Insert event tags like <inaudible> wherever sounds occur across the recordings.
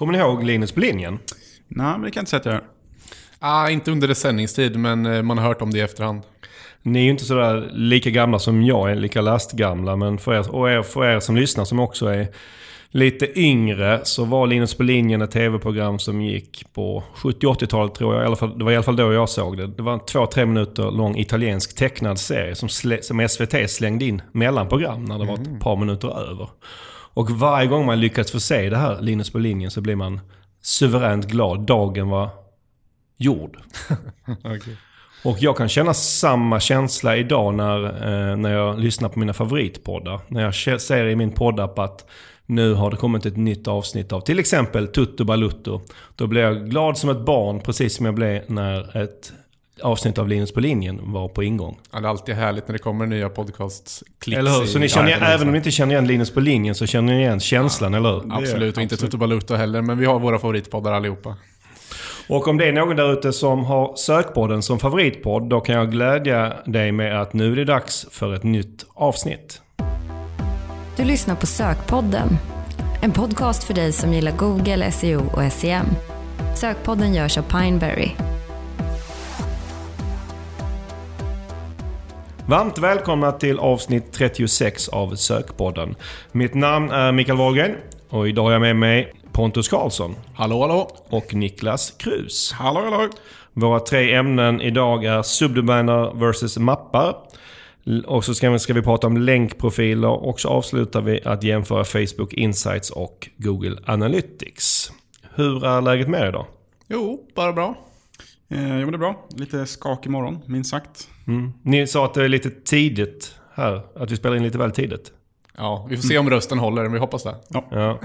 Kommer ni ihåg Linus på linjen? Nej, men det kan jag inte säga att jag gör. Ah, inte under dess sändningstid, men eh, man har hört om det i efterhand. Ni är ju inte sådär lika gamla som jag är, lika lastgamla. Men för er, och er, för er som lyssnar som också är lite yngre så var Linus på linjen ett tv-program som gick på 70-80-talet tror jag. I alla fall, det var i alla fall då jag såg det. Det var en två-tre minuter lång italiensk tecknad serie som, slä, som SVT slängde in mellan program när det var ett par minuter över. Och varje gång man lyckats få se det här, Linus på linjen, så blir man suveränt glad. Dagen var gjord. <laughs> Okay. Och jag kan känna samma känsla idag när, eh, när jag lyssnar på mina favoritpoddar. När jag ser i min poddapp att nu har det kommit ett nytt avsnitt av till exempel Tutto Balutto. Då blir jag glad som ett barn, precis som jag blev när ett avsnitt av Linus på linjen var på ingång. Ja, det är alltid härligt när det kommer nya podcasts Eller hur? Så ni känner igen, även om ni inte känner igen Linus på linjen så känner ni igen känslan, eller hur? Absolut, och inte Tutto Baluto heller, men vi har våra favoritpoddar allihopa. Och om det är någon där ute som har Sökpodden som favoritpodd, då kan jag glädja dig med att nu är det dags för ett nytt avsnitt. Du lyssnar på Sökpodden. En podcast för dig som gillar Google, SEO och SEM. Sökpodden görs av Pineberry. Varmt välkomna till avsnitt 36 av Sökpodden. Mitt namn är Mikael Wahlgren och idag har jag med mig Pontus Karlsson Hallå, hallå! och Niklas Krus. Hallå, hallå! Våra tre ämnen idag är subdomäner versus mappar. Och så ska vi, ska vi prata om länkprofiler och så avslutar vi att jämföra Facebook Insights och Google Analytics. Hur är läget med er idag? Jo, bara bra. Eh, jo, det är bra. Lite skakig morgon, minst sagt. Mm. Ni sa att det är lite tidigt här, att vi spelar in lite väl tidigt. Ja, vi får se om rösten håller, men vi hoppas det. Ja.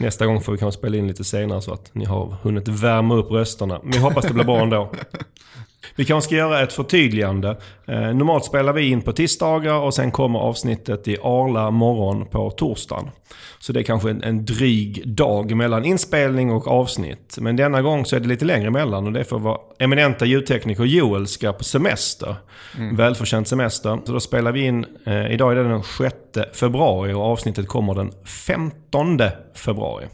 Nästa gång får vi kanske spela in lite senare så att ni har hunnit värma upp rösterna. Men vi hoppas det blir bra ändå. <laughs> Vi kanske ska göra ett förtydligande. Eh, normalt spelar vi in på tisdagar och sen kommer avsnittet i Arla morgon på torsdagen. Så det är kanske en, en dryg dag mellan inspelning och avsnitt. Men denna gång så är det lite längre emellan och det är för vår eminenta ljudtekniker Joel ska på semester. Välförtjänt semester. Så då spelar vi in, eh, idag är det den 6 februari och avsnittet kommer den 15 februari.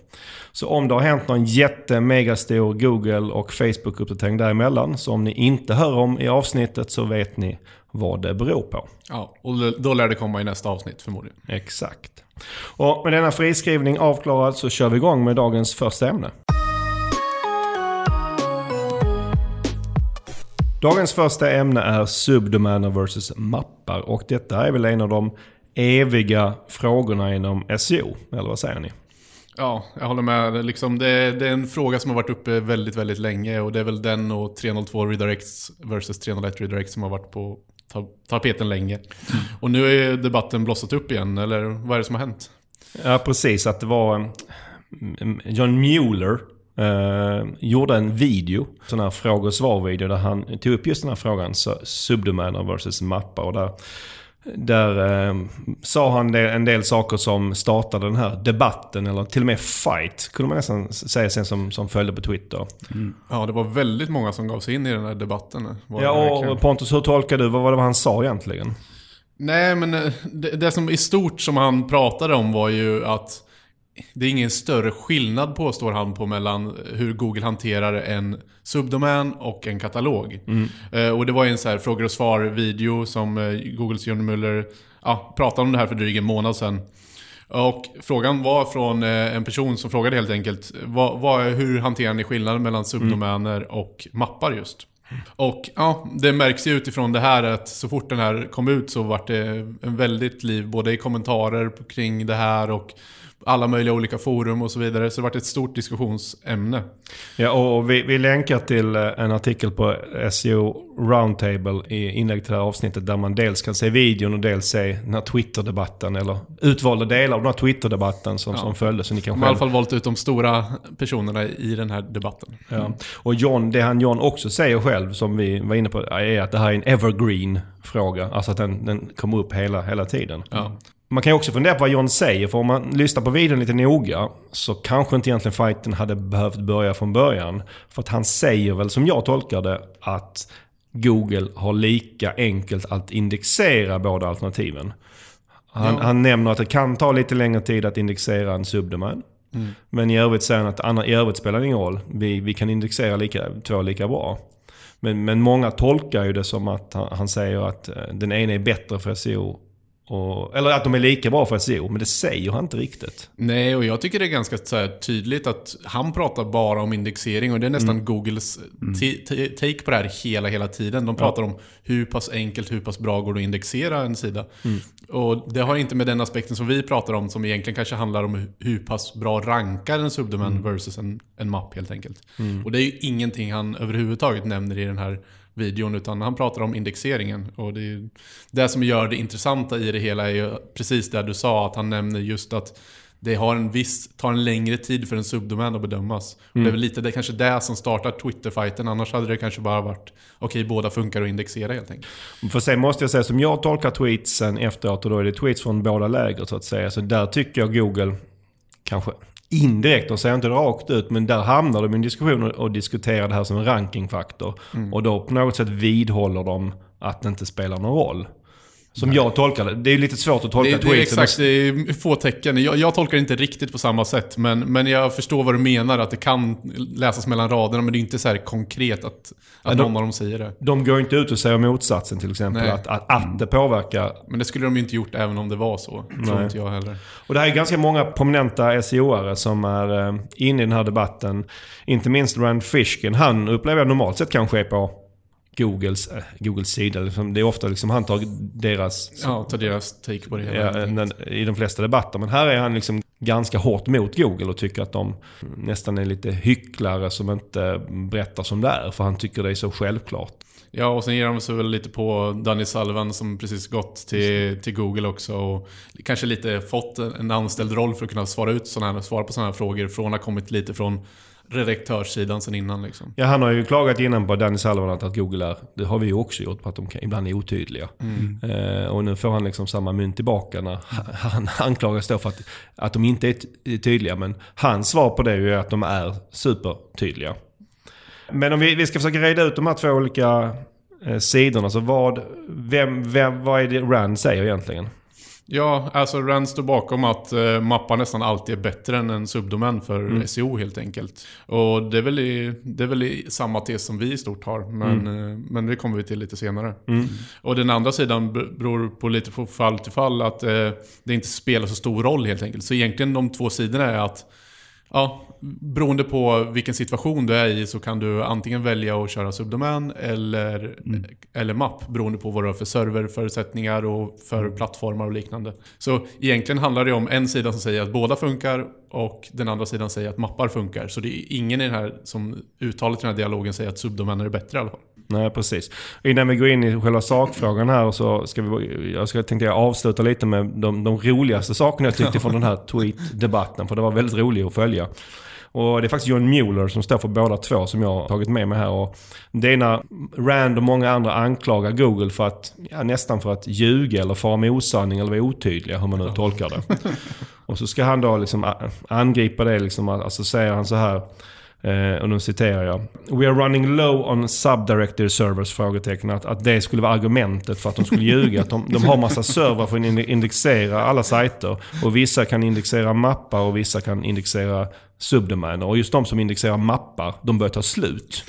Så om det har hänt någon jätte megastor Google och Facebook-uppdatering däremellan, så om ni inte hör om i avsnittet så vet ni vad det beror på. Ja, och då lär det komma i nästa avsnitt förmodligen. Exakt. Och med denna friskrivning avklarad så kör vi igång med dagens första ämne. Dagens första ämne är subdomäner versus mappar och detta är väl en av de eviga frågorna inom SEO, eller vad säger ni? Ja, jag håller med. Liksom det, det är en fråga som har varit uppe väldigt, väldigt länge och det är väl den och 302 redirects versus 301 redirects som har varit på ta- tapeten länge. Och nu är debatten blossat upp igen, eller vad är det som har hänt? Ja, precis. Att det var mm, John Mueller eh, gjorde en video, sån här fråga och svar-video, där han tog upp just den här frågan, subdomäner versus mappar. Och där där eh, sa han en del saker som startade den här debatten, eller till och med fight, kunde man nästan säga sen som, som följde på Twitter. Ja, det var väldigt många som gav sig in i den här debatten. Ja, verkligen. och Pontus, hur tolkar du? Vad var det han sa egentligen? Nej, men eh, det, det som i stort som han pratade om var ju att det är ingen större skillnad påstår han på mellan hur Google hanterar en subdomän och en katalog. Eh, och det var en så här frågor och svar-video som eh, Googles John Mueller ja, pratade om det här för drygt en månad sedan. Och frågan var från eh, en person som frågade helt enkelt vad, vad, hur hanterar ni skillnaden mellan subdomäner och mappar just? Och ja, det märks ju utifrån det här att så fort den här kom ut så var det en väldigt liv både i kommentarer kring det här och alla möjliga olika forum och så vidare. Så det var ett stort diskussionsämne. Ja, och vi, vi länkar till eh, en artikel på SEO Roundtable i inlägg till det här avsnittet där man dels kan se videon och dels se den här Twitter-debatten eller utvalda delar av den här Twitter-debatten som, som följde. Så ni kan De har i alla själv... fall valt ut de stora personerna i den här debatten. Ja. Och John, det han John också säger själv, som vi var inne på, är att det här är en evergreen-fråga. Alltså att den, den kommer upp hela, hela tiden. Ja. Man kan ju också fundera på vad John säger, för om man lyssnar på videon lite noga så kanske inte egentligen fighten hade behövt börja från början. För att han säger väl, som jag tolkar det, att Google har lika enkelt att indexera båda alternativen. Han, Ja. han nämner att det kan ta lite längre tid att indexera en subdomän. Men i övrigt säger han att andra, i övrigt spelar det ingen roll. Vi, vi kan indexera lika, två lika bra. Men, men många tolkar ju det som att han, han säger att eh, den ena är bättre för SEO. Och, eller att de är lika bra för SEO, men det säger han inte riktigt. Nej, och jag tycker det är ganska tydligt att han pratar bara om indexering och det är nästan Googles t- t- take på det här hela, hela tiden. De pratar om hur pass enkelt, hur pass bra går det att indexera en sida. Och det har inte med den aspekten som vi pratar om, som egentligen kanske handlar om hur- pass bra rankar en subdomän versus en, en mapp helt enkelt. Och det är ju ingenting han överhuvudtaget nämner i den här videon, utan han pratar om indexeringen. Och det, det som gör det intressanta i det hela är ju precis det du sa, att han nämner just att det har en viss, tar en längre tid för en subdomän att bedömas. Och det är väl lite det, kanske det som startar Twitter-fighten, annars hade det kanske bara varit okej, båda funkar att indexera helt enkelt. För sen måste jag säga, som jag tolkar tweetsen efteråt, och då är det tweets från båda läger så att säga. Så där tycker jag Google, kanske indirekt, de säger inte rakt ut, men där hamnar de i en diskussion och, diskuterar det här som en rankingfaktor. Och då på något sätt vidhåller de att det inte spelar någon roll. Som jag tolkar det. Det är lite svårt att tolka Det, det är exakt, det är få tecken. Jag, jag tolkar det inte riktigt på samma sätt, men, men jag förstår vad du menar, att det kan läsas mellan raderna, men det är inte så här konkret att, att de- någon av dem säger det. De går inte ut och säger motsatsen till exempel. Nej. Att, att, att det påverkar. Men det skulle de ju inte gjort även om det var så. Tror Nej. inte jag heller. Och det här är ganska många prominenta SEO-are som är eh, inne i den här debatten. Inte minst Rand Fishkin. Han upplever jag normalt sett kanske är på Googles, eh, Googles sida. Liksom, det är ofta liksom han tar deras... Ja, ta deras take på det hela. Ja, den, I de flesta debatter. Men här är han liksom ganska hårt mot Google och tycker att de nästan är lite hycklare som inte berättar som det är. För han tycker det är så självklart. Ja, och sen ger de sig väl lite på Danny Sullivan som precis gått till, till Google också. Och kanske lite fått en anställd roll för att kunna svara, ut såna här, svara på sådana här frågor. Från att ha kommit lite från redaktörssidan sen innan liksom. Ja, han har ju klagat innan på Danny Sullivan att Google är, det har vi ju också gjort, på att de kan, ibland är otydliga. Eh, och nu får han liksom samma mynt tillbaka när <laughs> han anklagas då för att, att de inte är ty- tydliga. Men hans svar på det är ju att de är supertydliga. Men om vi, vi ska försöka reda ut de här två olika eh, sidorna. Så vad, vem, vem, vad är det Rand säger egentligen? Ja, alltså Rand står bakom att eh, mappar nästan alltid är bättre än en subdomän för SEO helt enkelt. Och det är, väl i, det är väl i samma tes som vi i stort har, men, eh, men det kommer vi till lite senare. Och den andra sidan beror på lite på fall till fall att eh, det inte spelar så stor roll helt enkelt. Så egentligen de två sidorna är att Ja, beroende på vilken situation du är i så kan du antingen välja att köra subdomän eller, eller mapp beroende på vad du har för serverförutsättningar och för plattformar och liknande. Så egentligen handlar det om en sida som säger att båda funkar och den andra sidan säger att mappar funkar. Så det är ingen i den här som uttalat i den här dialogen säger att subdomäner är bättre i alla fall. Nej, precis. Innan vi går in i själva sakfrågan här så ska vi, jag ska, tänkte jag avsluta lite med de, de roligaste sakerna jag tyckte från den här tweet-debatten. För det var väldigt roligt att följa. Och det är faktiskt John Mueller som står för båda två som jag har tagit med mig här. Och det är när Rand och många andra anklagar Google för att, ja, nästan för att ljuga eller fara med osanning eller vara otydliga, hur man nu tolkar det. <laughs> Och så ska han då liksom angripa det, liksom, alltså säger han så här. Eh, och nu citerar jag. We are running low on subdirectory servers? Frågetecken. Att, att det skulle vara argumentet för att de skulle ljuga. Att de, de har massa servrar för att inde- indexera alla sajter. Och vissa kan indexera mappar och vissa kan indexera subdomäner. Och just de som indexerar mappar, de börjar ta slut.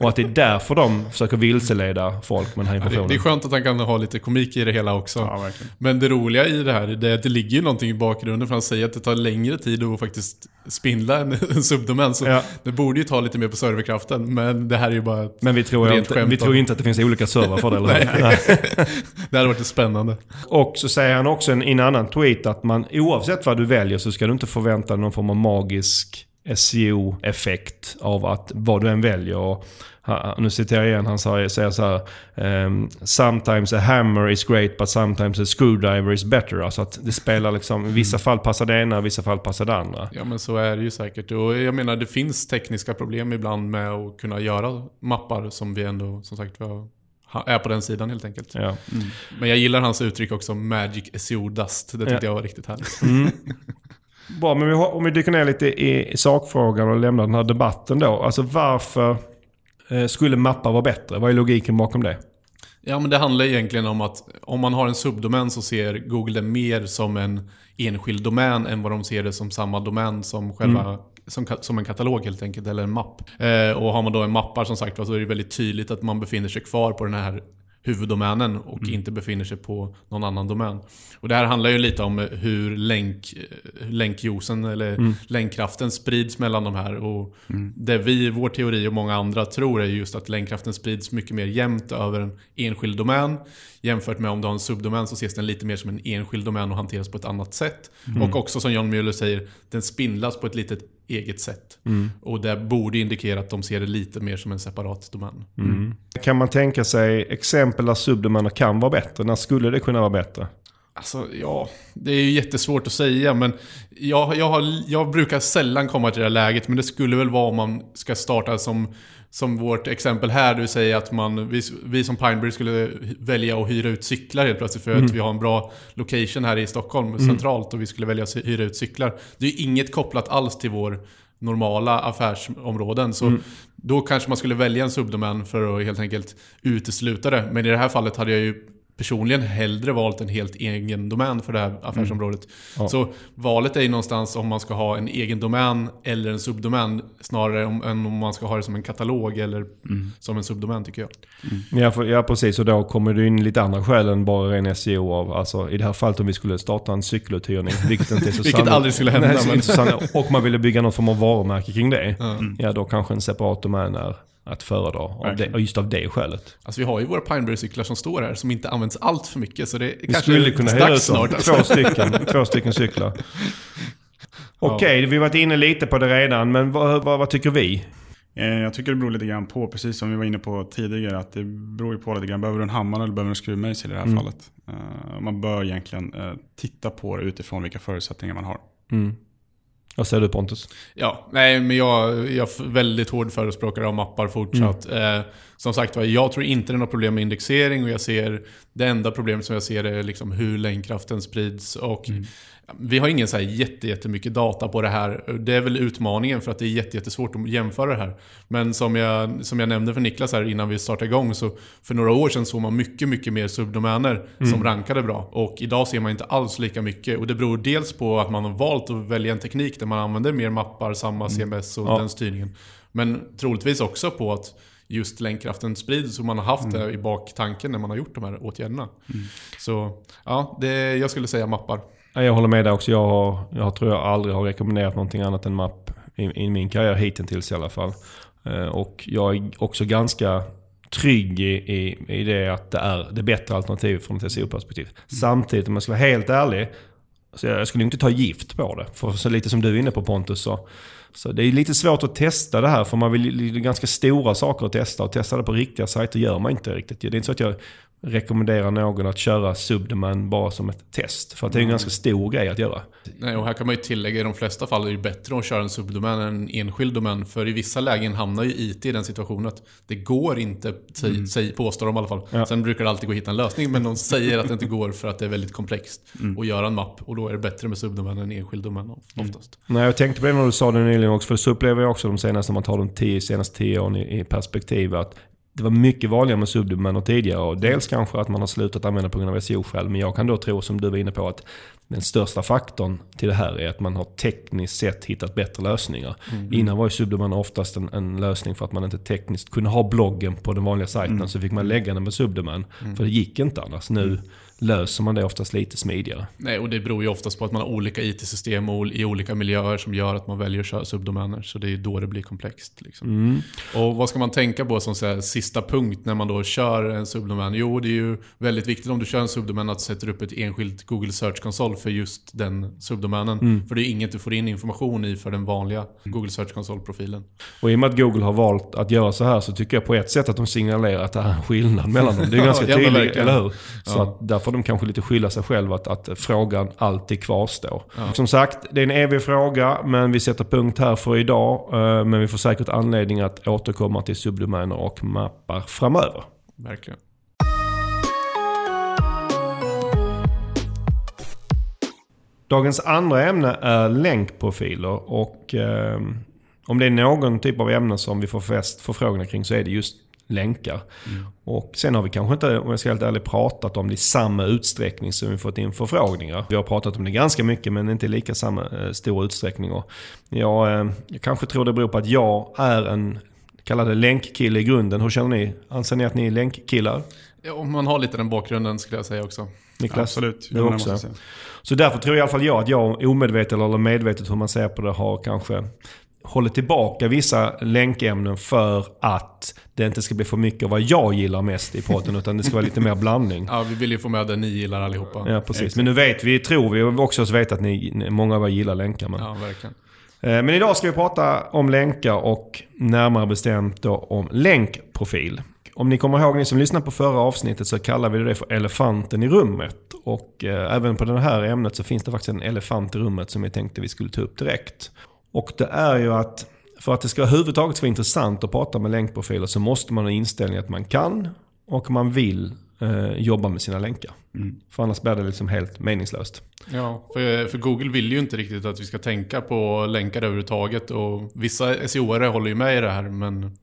Och att det är därför de försöker vilseleda folk med den här Ja, det, informationen. det är skönt att han kan ha lite komik i det hela också. Ja. Men det roliga i det här det är att det ligger ju någonting i bakgrunden för han säger att det tar längre tid att faktiskt spindla en, en subdomän. Så Ja. det borde ju ta lite mer på serverkraften. Men det här är ju bara ett, Men vi tror, Rent inte, skämt vi tror inte att det finns olika servrar för det, eller hur? <laughs> Nej. <laughs> det hade varit spännande. Och så säger han också i en annan tweet att man oavsett vad du väljer så ska du inte förvänta dig någon form av magisk SEO-effekt av att vad du än väljer. Nu citerar jag igen, han säger, så här. ehm, Sometimes a hammer is great but sometimes a screwdriver is better. Alltså att det spelar liksom, i vissa fall passar det ena, i vissa fall passar det andra. Ja men så är det ju säkert. Och jag menar det finns tekniska problem ibland med att kunna göra mappar som vi ändå som sagt var är på den sidan helt enkelt. Ja. Men jag gillar hans uttryck också, Magic SEO Dust. Det tyckte Ja. jag var riktigt härligt. <laughs> Bra, men om vi dyker ner lite i, sakfrågan och lämnar den här debatten då. Alltså varför eh, skulle mappar vara bättre? Vad är logiken bakom det? Ja, men det handlar egentligen om att om man har en subdomän så ser Google det mer som en enskild domän än vad de ser det som samma domän som själva som, ka- som en katalog helt enkelt, eller en mapp. Eh, och har man då en mappar som sagt så är det väldigt tydligt att man befinner sig kvar på den här huvuddomänen och inte befinner sig på någon annan domän. Och det här handlar ju lite om hur länk, länkjuicen eller länkkraften sprids mellan de här. Och Det vi, vår teori och många andra tror är just att länkkraften sprids mycket mer jämnt över en enskild domän. Jämfört med om du har en subdomän så ses den lite mer som en enskild domän och hanteras på ett annat sätt. Och också som John Mueller säger, den spindlas på ett litet eget sätt. Och det borde indikera att de ser det lite mer som en separat domän. Kan man tänka sig exempel där subdomäner kan vara bättre? När skulle det kunna vara bättre? Alltså, ja, det är ju jättesvårt att säga, men jag, jag, har, jag brukar sällan komma till det här läget, men det skulle väl vara om man ska starta som, som vårt exempel här, du säger att man, vi, vi som Pineberry skulle välja att hyra ut cyklar helt plötsligt för att vi har en bra location här i Stockholm, centralt, och vi skulle välja att hyra ut cyklar. Det är ju inget kopplat alls till vår normala affärsområden. Så då kanske man skulle välja en subdomän för att helt enkelt utesluta det. Men i det här fallet hade jag ju personligen hellre valt en helt egen domän för det här affärsområdet. Ja. Så valet är ju någonstans om man ska ha en egen domän eller en subdomän snarare om, än om man ska ha det som en katalog eller som en subdomän tycker jag. Ja, för, ja precis, och då kommer det in lite andra skäl än bara ren SEO av, alltså i det här fallet om vi skulle starta en cykeluthyrning, vilket inte är så <laughs> Vilket aldrig skulle hända, Nej, men-. Och man ville bygga någon form av varumärke kring det. Ja, då kanske en separat domän är att föredra. Av det, just av det skälet. Alltså vi har ju våra Pineberry-cyklar som står här som inte används allt för mycket så det är Vi kanske skulle kunna hyra ut dem. snart. Alltså. Två stycken, två stycken cyklar. Okej, vi har varit inne lite på det redan, men vad, vad, vad tycker vi? Eh, Jag tycker det beror lite grann på, precis som vi var inne på tidigare, att det beror ju på lite grann. Behöver du en hammare eller behöver du en skruvmejsel i det här Mm. fallet? Eh, Man bör egentligen eh, titta på det utifrån vilka förutsättningar man har. Mm. Vad säger du Pontus? Ja, nej men jag, jag är väldigt hård förespråkare av mappar fortsatt. Mm. Eh, som sagt jag tror inte det är något problem med indexering och jag ser det enda problemet som jag ser är liksom hur länkkraften sprids. Och Mm. Vi har ingen så här jätte, jättemycket data på det här. Det är väl utmaningen för att det är jätte, jättesvårt att jämföra det här. Men som jag, som jag nämnde för Niklas här innan vi startade igång så för några år sedan såg man mycket, mycket mer subdomäner Mm. som rankade bra. Och idag ser man inte alls lika mycket. Och det beror dels på att man har valt att välja en teknik där man använder mer mappar, samma CMS och Ja. den styrningen. Men troligtvis också på att just länkkraften sprids och man har haft det i baktanken när man har gjort de här åtgärderna. Så ja, det, jag skulle säga mappar. Ja, Jag håller med dig också. Jag, har, jag tror jag aldrig har rekommenderat någonting annat än mapp i, i min karriär hittills i alla fall. Eh, Och jag är också ganska trygg i, i, i det att det är det bättre alternativet från ett SEO-perspektiv. Samtidigt, om jag ska vara helt ärlig, så jag, jag skulle inte ta gift på det. För så lite som du är inne på Pontus så, så det är lite svårt att testa det här för man vill det är ganska stora saker att testa och testa det på riktiga sajter gör man inte riktigt. Det är inte så att jag rekommenderar någon att köra Subdomain bara som ett test. För att det är en ganska stor grej att göra. Nej, och här kan man ju tillägga i de flesta fall är det bättre att köra en subdomän än en enskild domän. För i vissa lägen hamnar ju IT i den situationen att det går inte, säg, säg, påstår de i alla fall. Ja. Sen brukar det alltid gå att hitta en lösning, men de säger att det inte går för att det är väldigt komplext att göra en mapp. Och då är det bättre med subdomän än enskild domän oftast. Nej, jag tänkte på det när du sa det nyligen också. För så upplever jag också de senaste, om man tar de tio, senaste tio åren i, i perspektiv. Att det var mycket vanligare med subdomäner tidigare. Och dels kanske att man har slutat använda på grund av SEO-skäl. Men jag kan då tro, som du var inne på, att den största faktorn till det här är att man har tekniskt sett hittat bättre lösningar. Innan var ju subdomäner oftast en, en lösning för att man inte tekniskt kunde ha bloggen på den vanliga sajten. Så fick man lägga den med subdomän. För det gick inte annars. Nu löser man det oftast lite smidigare. Nej, och det beror ju oftast på att man har olika IT-system i olika miljöer som gör att man väljer att köra subdomäner. Så det är då det blir komplext. Liksom. Och vad ska man tänka på som så här, sista punkt när man då kör en subdomän? Jo, det är ju väldigt viktigt om du kör en subdomän att du sätter upp ett enskilt Google Search-konsol för just den subdomänen. För det är inget du får in information i för den vanliga Google Search-konsolprofilen. Och i och med att Google har valt att göra så här så tycker jag på ett sätt att de signalerar att det är en skillnad mellan dem. Det är <laughs> ganska ja, tydligt, eller hur? Så Ja. att där får de kanske lite skylla sig själva att, att frågan alltid kvarstår. Som sagt, det är en evig fråga men vi sätter punkt här för idag. Eh, Men vi får säkert anledning att återkomma till subdomäner och mappar framöver. Verkligen. Dagens andra ämne är länkprofiler och eh, om det är någon typ av ämne som vi får flest förfrågningar kring så är det just länkar. Och sen har vi kanske inte, om jag ska vara helt ärlig, pratat om det i samma utsträckning som vi fått in förfrågningar. Vi har pratat om det ganska mycket men inte i lika samma eh, stor utsträckning. Och jag, eh, jag kanske tror det beror på att jag är en kalla det länkkille i grunden. Hur känner ni? Anser ni att ni är länkkillar? Ja, man har lite den bakgrunden skulle jag säga också. Niklas? Absolut. Du också? jag. Så därför tror i alla fall jag att jag omedvetet eller medvetet hur man ser på det har kanske hållit tillbaka vissa länkämnen för att det inte ska bli för mycket av vad jag gillar mest i podden utan det ska vara lite mer blandning. <laughs> Ja, vi vill ju få med det ni gillar allihopa. Ja, precis. Men nu vet vi, tror vi också oss veta att ni, många av er gillar länkar. Men. Ja, verkligen. Eh, Men idag ska vi prata om länkar och närmare bestämt då om länkprofil. Om ni kommer ihåg, ni som lyssnade på förra avsnittet så kallar vi det för elefanten i rummet. Och eh, även på det här ämnet så finns det faktiskt en elefant i rummet som vi tänkte vi skulle ta upp direkt. Och det är ju att för att det ska överhuvudtaget vara intressant att prata med länkprofiler så måste man ha inställningen att man kan och man vill eh, jobba med sina länkar. För annars blir det liksom helt meningslöst. Ja, för, för Google vill ju inte riktigt att vi ska tänka på länkar överhuvudtaget. Och vissa SEO-are håller ju med i det här, men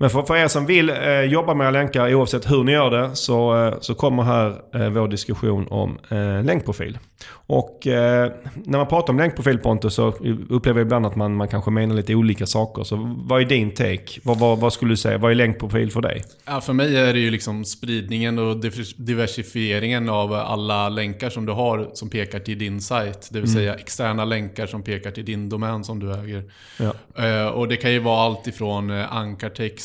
Men för, för er som vill eh, jobba med era länkar oavsett hur ni gör det så, eh, så kommer här eh, vår diskussion om eh, länkprofil. Och eh, när man pratar om länkprofil Pontus så upplever jag ibland att man, man kanske menar lite olika saker. Så vad är din take? Vad, vad, vad skulle du säga? Vad är länkprofil för dig? Ja, för mig är det ju liksom spridningen och divers- diversifieringen av alla länkar som du har som pekar till din sajt. Det vill säga externa länkar som pekar till din domän som du äger. Ja. Eh, och det kan ju vara allt ifrån eh,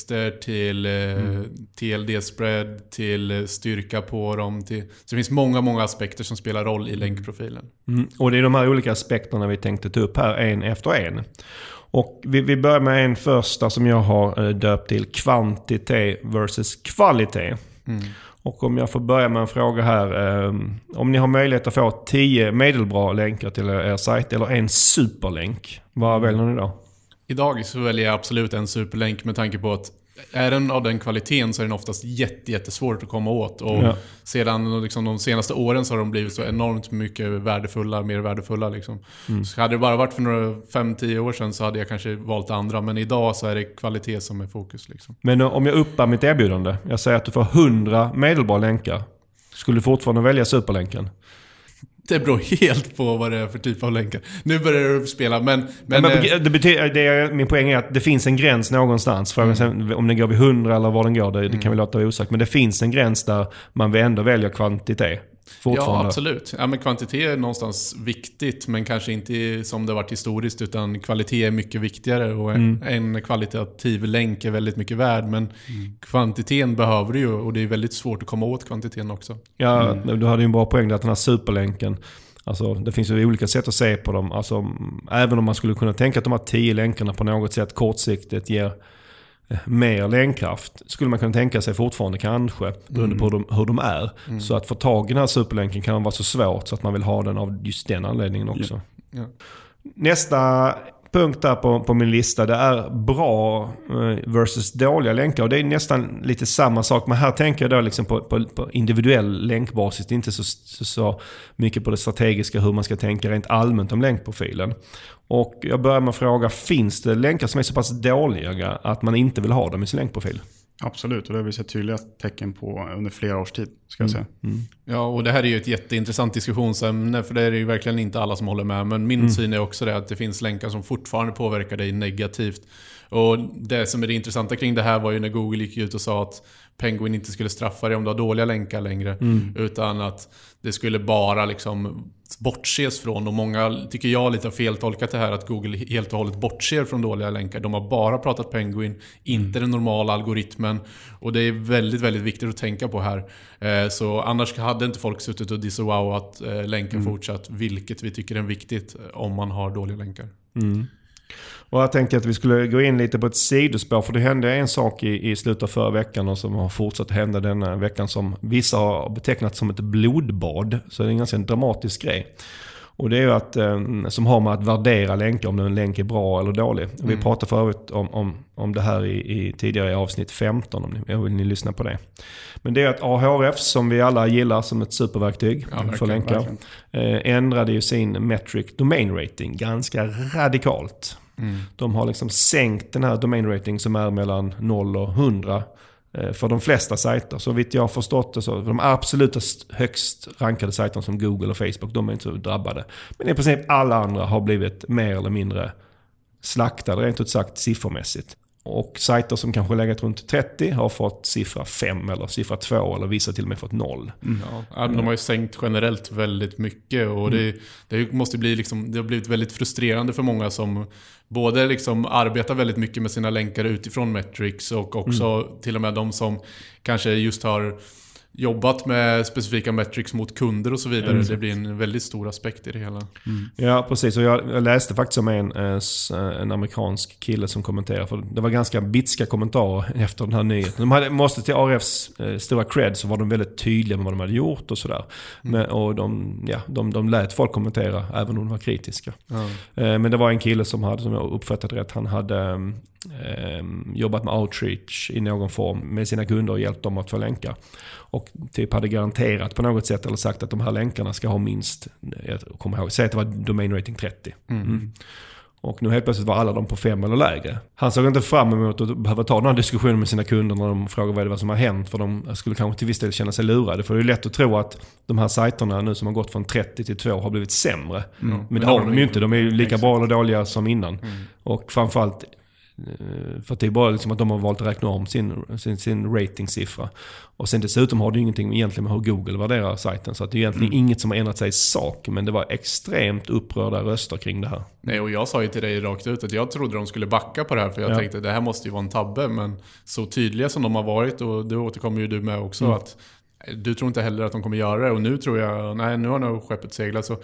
ankartexter till eh, TLD-spread, till eh, styrka på dem. Till, så det finns många, många aspekter som spelar roll i länkprofilen. Mm. Och det är de här olika aspekterna vi tänkte ta upp här en efter en. Och vi, vi börjar med en första som jag har eh, döpt till kvantitet versus kvalitet. Och om jag får börja med en fråga här. Eh, om ni har möjlighet att få 10 medelbra länkar till er sajt eller en superlänk. Vad väljer ni då? Idag så väljer jag absolut en superlänk med tanke på att är den av den kvaliteten så är den oftast jätte, jättesvårt att komma åt. Och Ja. sedan liksom, de senaste åren så har de blivit så enormt mycket värdefulla, mer värdefulla. Liksom. Så hade det bara varit för några 5-10 år sedan så hade jag kanske valt andra. Men idag så är det kvalitet som är fokus. Liksom. Men eh, om jag uppar mitt erbjudande. Jag säger att du får 100 medelbra länkar. Skulle du fortfarande välja superlänken? Det beror helt på vad det är för typ av länkar. Nu börjar du spela, men... men, Men, men eh, det betyder, det är, min poäng är att det finns en gräns någonstans. Frågan sen om den går vid 100 eller var den går, det, det kan vi låta vara osagt. Men det finns en gräns där man ändå väljer kvantitet. Ja, absolut. Ja, men kvantitet är någonstans viktigt, men kanske inte som det varit historiskt, utan kvalitet är mycket viktigare. Och en, en kvalitativ länk är väldigt mycket värd, men kvantiteten behöver du ju och det är väldigt svårt att komma åt kvantiteten också. Ja, du hade ju en bra poäng där att den här superlänken. Alltså, det finns ju olika sätt att se på dem. Alltså, mm, även om man skulle kunna tänka att de här 10 länkarna på något sätt kortsiktigt ger mer länkkraft. Skulle man kunna tänka sig fortfarande kanske, beroende på hur de, hur de är. Så att få tag i den här superlänken kan vara så svårt så att man vill ha den av just den anledningen också. Ja. Nästa punkt där på, på min lista det är bra eh, versus dåliga länkar. Och det är nästan lite samma sak. Men här tänker jag då liksom på, på, på individuell länkbasis. Det är inte så, så, så mycket på det strategiska hur man ska tänka rent allmänt om länkprofilen. Och jag börjar med att fråga, finns det länkar som är så pass dåliga att man inte vill ha dem i sin länkprofil? Absolut, och det har vi sett tydliga tecken på under flera års tid. Ska jag säga. Ja, och det här är ju ett jätteintressant diskussionsämne, för det är ju verkligen inte alla som håller med. Men min syn är också det att det finns länkar som fortfarande påverkar dig negativt. Och det som är det intressanta kring det här var ju när Google gick ut och sa att Penguin inte skulle straffa dig om du har dåliga länkar längre. Utan att det skulle bara liksom bortses från. Och många, tycker jag, lite har feltolkat det här att Google helt och hållet bortser från dåliga länkar. De har bara pratat Penguin, inte den normala algoritmen. Och det är väldigt, väldigt viktigt att tänka på här. Eh, Så annars hade inte folk suttit och disavowat eh, länkar fortsatt, vilket vi tycker är viktigt eh, om man har dåliga länkar. Och jag tänkte att vi skulle gå in lite på ett sidospår. För det hände en sak i, i slutet av förra veckan och som har fortsatt hända denna veckan som vissa har betecknat som ett blodbad. Så det är en ganska dramatisk grej. Och det är ju att, eh, som har med att värdera länkar, om en länk är bra eller dålig. Vi pratade förut om, om, om det här i, i tidigare i avsnitt 15, om ni, vill ni lyssna på det. Men det är att Ahrefs, som vi alla gillar som ett superverktyg Ja, för länkar, eh, ändrade ju sin metric domain rating ganska radikalt. De har liksom sänkt den här domain rating som är mellan 0 och 100 eh, Eh, för de flesta sajter. Så vitt jag har förstått det så, de absolut högst rankade sajterna som Google och Facebook, de är inte så drabbade. Men i princip alla andra har blivit mer eller mindre slaktade, rent ut sagt siffermässigt. Och sajter som kanske legat runt 30 har fått siffra 5 eller siffra 2 eller vissa till och med fått 0. Mm. Ja, de har ju sänkt generellt väldigt mycket och det, mm. det, måste bli liksom, det har blivit väldigt frustrerande för många som både liksom arbetar väldigt mycket med sina länkar utifrån Metrics och också mm. till och med de som kanske just har jobbat med specifika metrics mot kunder och så vidare. Mm. Det blir en väldigt stor aspekt i det hela. Mm. Ja, precis. Och jag, jag, läste faktiskt om en, eh, en amerikansk kille som kommenterade. För det var ganska bitska kommentarer <laughs> efter den här nyheten. De hade, måste till ARFs eh, stora cred så var de väldigt tydliga med vad de hade gjort och sådär. Mm. och de, ja, de, de lät folk kommentera även om de var kritiska. Eh, men det var en kille som hade, som jag uppfattade rätt, han hade eh, jobbat med outreach i någon form med sina kunder och hjälpt dem att få länkar. Och typ hade garanterat på något sätt eller sagt att de här länkarna ska ha minst, jag kommer ihåg, säg att det var domain rating 30. Mm. Mm. Och nu helt plötsligt var alla de på 5 eller lägre. Han såg inte fram emot att behöva ta den här diskussionen med sina kunder när de frågar vad det var som har hänt. För de skulle kanske till viss del känna sig lurade. För det är lätt att tro att de här sajterna nu som har gått från 30 till 2 har blivit sämre. Mm. Men det har de ju inte. De är ju lika bra eller dåliga som innan. Mm. Och framförallt för det är bara liksom att de har valt att räkna om sin, sin, sin ratingsiffra. Och sen dessutom har det ingenting egentligen med hur Google värderar sajten. Så att det är egentligen mm. inget som har ändrat sig i sak. Men det var extremt upprörda röster kring det här. Nej, och jag sa ju till dig rakt ut att jag trodde de skulle backa på det här. För jag ja. tänkte att det här måste ju vara en tabbe. Men så tydliga som de har varit, och det återkommer ju du med också. Mm. att Du tror inte heller att de kommer göra det. Och nu tror jag, nej nu har nog skeppet seglat. Så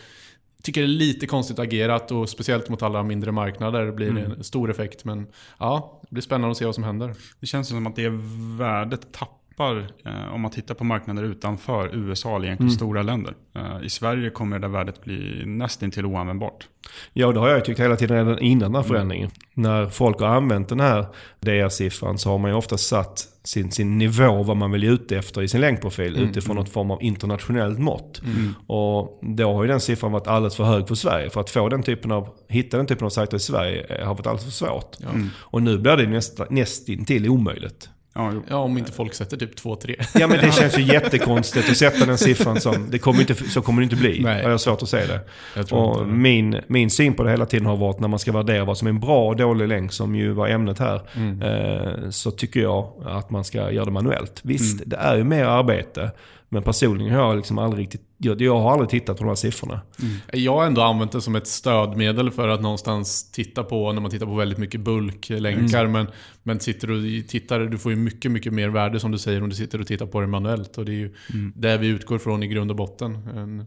tycker det är lite konstigt agerat och speciellt mot alla mindre marknader blir det mm. en stor effekt. Men ja, det blir spännande att se vad som händer. Det känns som att det värdet tappar eh, om man tittar på marknader utanför USA eller egentligen mm. stora länder. Eh, I Sverige kommer det där värdet bli nästintill oanvändbart. Ja, det har jag tyckt hela tiden redan innan den här förändringen. Mm. När folk har använt den här DR-siffran så har man ju ofta satt sin, sin nivå, vad man vill ute efter i sin länkprofil mm. utifrån mm. något form av internationellt mått. Mm. Och då har ju den siffran varit alldeles för hög för Sverige. För att få den typen av, hitta den typen av sajter i Sverige har varit alldeles för svårt. Ja. Mm. Och nu blir det nästa, nästintill omöjligt. Ja, ja, om inte folk sätter typ 2-3. Ja, men det <laughs> känns ju jättekonstigt att sätta den siffran som... Det kommer inte, så kommer det inte bli. Nej. Jag har svårt att säga det. och min, min syn på det hela tiden har varit när man ska värdera vad som är en bra och dålig länk, som ju var ämnet här. Mm. Eh, så tycker jag att man ska göra det manuellt. Visst, mm. det är ju mer arbete. Men personligen har jag liksom aldrig riktigt jag, jag har aldrig tittat på de här siffrorna. Mm. Jag har ändå använt det som ett stödmedel för att någonstans titta på, när man tittar på väldigt mycket bulklänkar. Mm. Men, men sitter du tittar, du får ju mycket, mycket mer värde som du säger om du sitter och tittar på det manuellt. Och det är ju mm. där vi utgår från i grund och botten. En...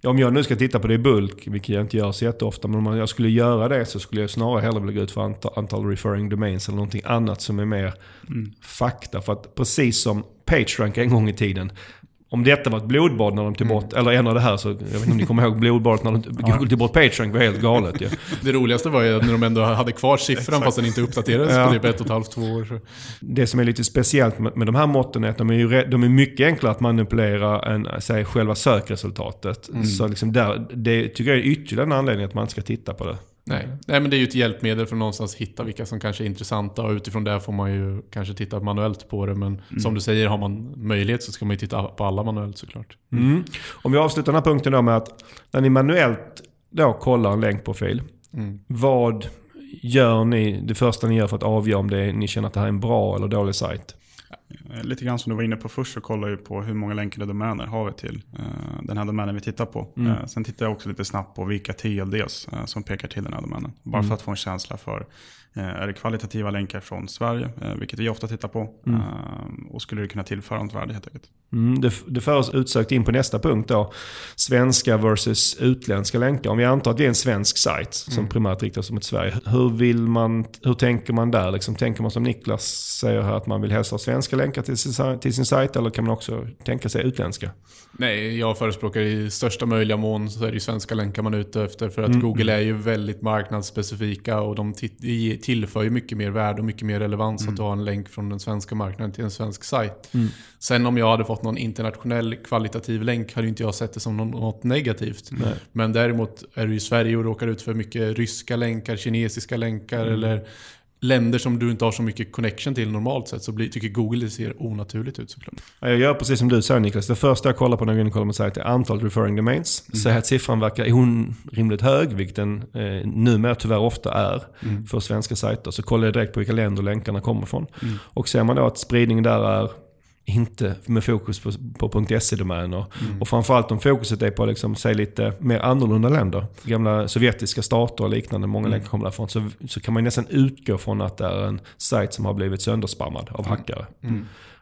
Ja, om jag nu ska titta på det i bulk, vilket jag inte gör så jätteofta, men om jag skulle göra det så skulle jag snarare hellre vilja gå ut för antal, antal referring domains eller någonting annat som är mer mm. fakta. För att precis som PageRank en gång i tiden om detta var ett blodbad när de tog bort, mm. eller ändrade det här så, jag vet inte om ni kommer ihåg blodbadet när de Google tog bort Patreon, det var helt galet ju. <laughs> Det roligaste var ju när de ändå hade kvar siffran fast den inte uppdaterades ja. på typ ett och ett halvt, två år. Så. Det som är lite speciellt med, med de här måtten är att de är, ju, de är mycket enklare att manipulera än säg, själva sökresultatet. Mm. Så liksom där, det tycker jag är ytterligare en anledning att man inte ska titta på det. Nej. Nej, men det är ju ett hjälpmedel för att någonstans hitta vilka som kanske är intressanta och utifrån det får man ju kanske titta manuellt på det. Men mm. som du säger, har man möjlighet så ska man ju titta på alla manuellt såklart. Mm. Om vi avslutar den här punkten då med att när ni manuellt då kollar en länkprofil. Mm. Vad gör ni, det första ni gör för att avgöra om det, ni känner att det här är en bra eller dålig sajt? Eh, lite grann som du var inne på först så kollar jag på hur många länkade domäner har vi till uh, den här domänen vi tittar på. Mm. Uh, sen tittar jag också lite snabbt på vilka TLDs som pekar till den här domänen. Bara mm. för att få en känsla för Eh, är det kvalitativa länkar från Sverige, eh, vilket vi ofta tittar på. Mm. Eh, och skulle det kunna tillföra något värde helt enkelt. Mm, det, det för oss utsökt in på nästa punkt då. Svenska versus utländska länkar. Om vi antar att det är en svensk sajt som mm. primärt riktar sig mot Sverige. Hur, vill man, hur tänker man där? Liksom, tänker man som Niklas säger här att man vill helst ha svenska länkar till sin, till sin sajt eller kan man också tänka sig utländska? Nej, jag förespråkar i största möjliga mån så är det ju svenska länkar man är ute efter. För att mm. Google är ju väldigt marknadsspecifika och de tillför ju mycket mer värde och mycket mer relevans mm. att ha en länk från den svenska marknaden till en svensk sajt. Mm. Sen om jag hade fått någon internationell kvalitativ länk hade inte jag sett det som något negativt. Nej. Men däremot är du i Sverige och råkar ut för mycket ryska länkar, kinesiska länkar mm. eller länder som du inte har så mycket connection till normalt sett så blir, tycker Google det ser onaturligt ut såklart. Ja, Jag gör precis som du säger Niklas. Det första jag kollar på när jag går in och kollar på sajt är antalet referring domains. Mm. Säger att siffran verkar orimligt hög, vilket den eh, numera tyvärr ofta är Mm. för svenska sajter. Så kollar jag direkt på vilka länder länkarna kommer ifrån. Mm. Och ser man då att spridningen där är inte med fokus på, på .se-domäner. Mm. Och framförallt om fokuset är på liksom, säg lite mer annorlunda länder. Gamla sovjetiska stater och liknande, många länkar kommer därifrån. Så, så kan man nästan utgå från att det är en sajt som har blivit sönderspammad av hackare.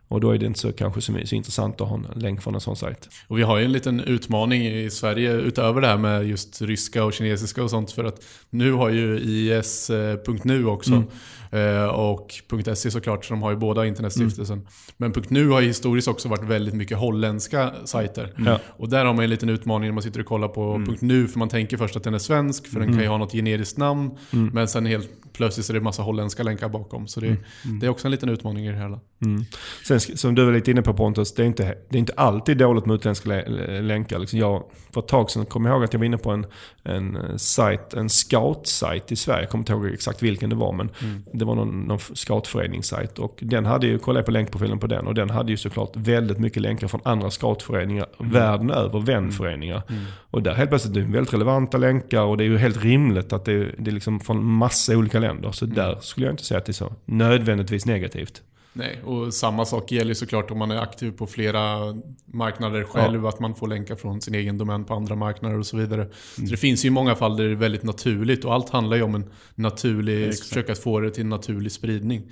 Och då är det inte så, kanske så, så intressant att ha en länk från en sån sajt. Och vi har ju en liten utmaning i Sverige utöver det här med just ryska och kinesiska och sånt. För att nu har ju IS.nu också. Eh, Och .se såklart, så de har ju båda internetstiftelsen. Men .nu har ju historiskt också varit väldigt mycket holländska sajter. Ja. Och där har man en liten utmaning när man sitter och kollar på .nu. För man tänker först att den är svensk, för den kan ju ha något generiskt namn. Men sen helt plötsligt så är det massa holländska länkar bakom. Så det, det är också en liten utmaning i det hela. Mm. Sen som du var lite inne på Pontus, det är inte, det är inte alltid dåligt med utländska lä- länkar. Liksom jag, för ett tag sedan kom jag ihåg att jag var inne på en, en eh, sajt, en scout-sajt i Sverige. Jag kommer inte ihåg exakt vilken det var, men det var någon, någon scoutföreningssajt. Och den hade ju, kollade jag på länkprofilen på den, och den hade ju såklart väldigt mycket länkar från andra scoutföreningar världen över, vänföreningar. Och där helt plötsligt är det väldigt relevanta länkar och det är ju helt rimligt att det, det är liksom från massa olika länder. Så där skulle jag inte säga att det är så nödvändigtvis negativt. Nej, och samma sak gäller såklart om man är aktiv på flera marknader själv, att man får länkar från sin egen domän på andra marknader och så vidare. Så det finns ju många fall där det är väldigt naturligt och allt handlar ju om en naturlig, Exakt. försöka få det till en naturlig spridning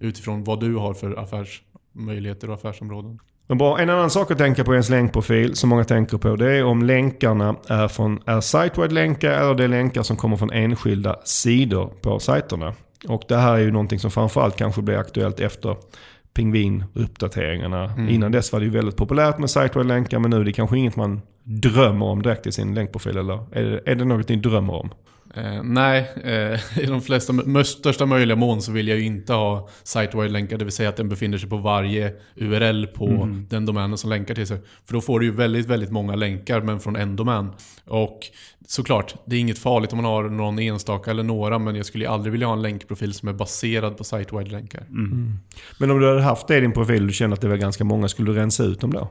utifrån vad du har för affärsmöjligheter och affärsområden. Men bra, en annan sak att tänka på i ens länkprofil som många tänker på det är om länkarna är från är site länkar eller det är länkar som kommer från enskilda sidor på sajterna. Och det här är ju någonting som framförallt kanske blir aktuellt efter Pingvin-uppdateringarna. Innan dess var det ju väldigt populärt med site länkar men nu är det kanske inget man drömmer om direkt i sin länkprofil. Eller är det, är det något ni drömmer om? Eh, nej, eh, <laughs> i de flesta, största möjliga mån så vill jag ju inte ha site-wide-länkar, det vill säga att den befinner sig på varje URL på den domänen som länkar till sig. För då får du ju väldigt, väldigt många länkar, men från en domän. Och såklart, det är inget farligt om man har någon enstaka eller några, men jag skulle ju aldrig vilja ha en länkprofil som är baserad på site-wide-länkar. Men om du hade haft det i din profil och du känner att det var ganska många, skulle du rensa ut dem då?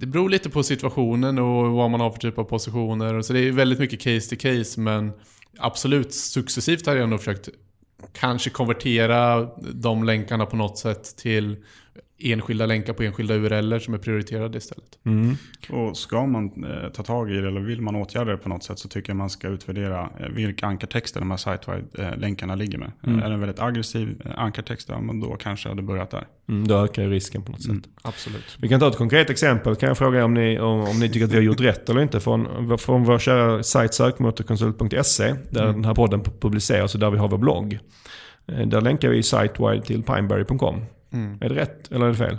Det beror lite på situationen och vad man har för typ av positioner. Så det är väldigt mycket case to case, men absolut successivt har jag nog försökt kanske konvertera de länkarna på något sätt till enskilda länkar på enskilda URLer som är prioriterade istället. Mm. Och ska man eh, ta tag i det eller vill man åtgärda det på något sätt så tycker jag man ska utvärdera eh, vilka ankartexter de här site-wide-länkarna ligger med. Eh, Är det en väldigt aggressiv eh, ankartext, ja, men då kanske jag hade börjat där. Mm, då ökar ju risken på något sätt. Absolut. Vi kan ta ett konkret exempel. Kan jag fråga om ni, om, om ni tycker att vi har gjort rätt eller inte. Från, från vår kära sajt sökmotorkonsult.se där den här podden publiceras och där vi har vår blogg. Eh, Där länkar vi sitewide till pineberry.com. Mm. Är det rätt eller är det fel?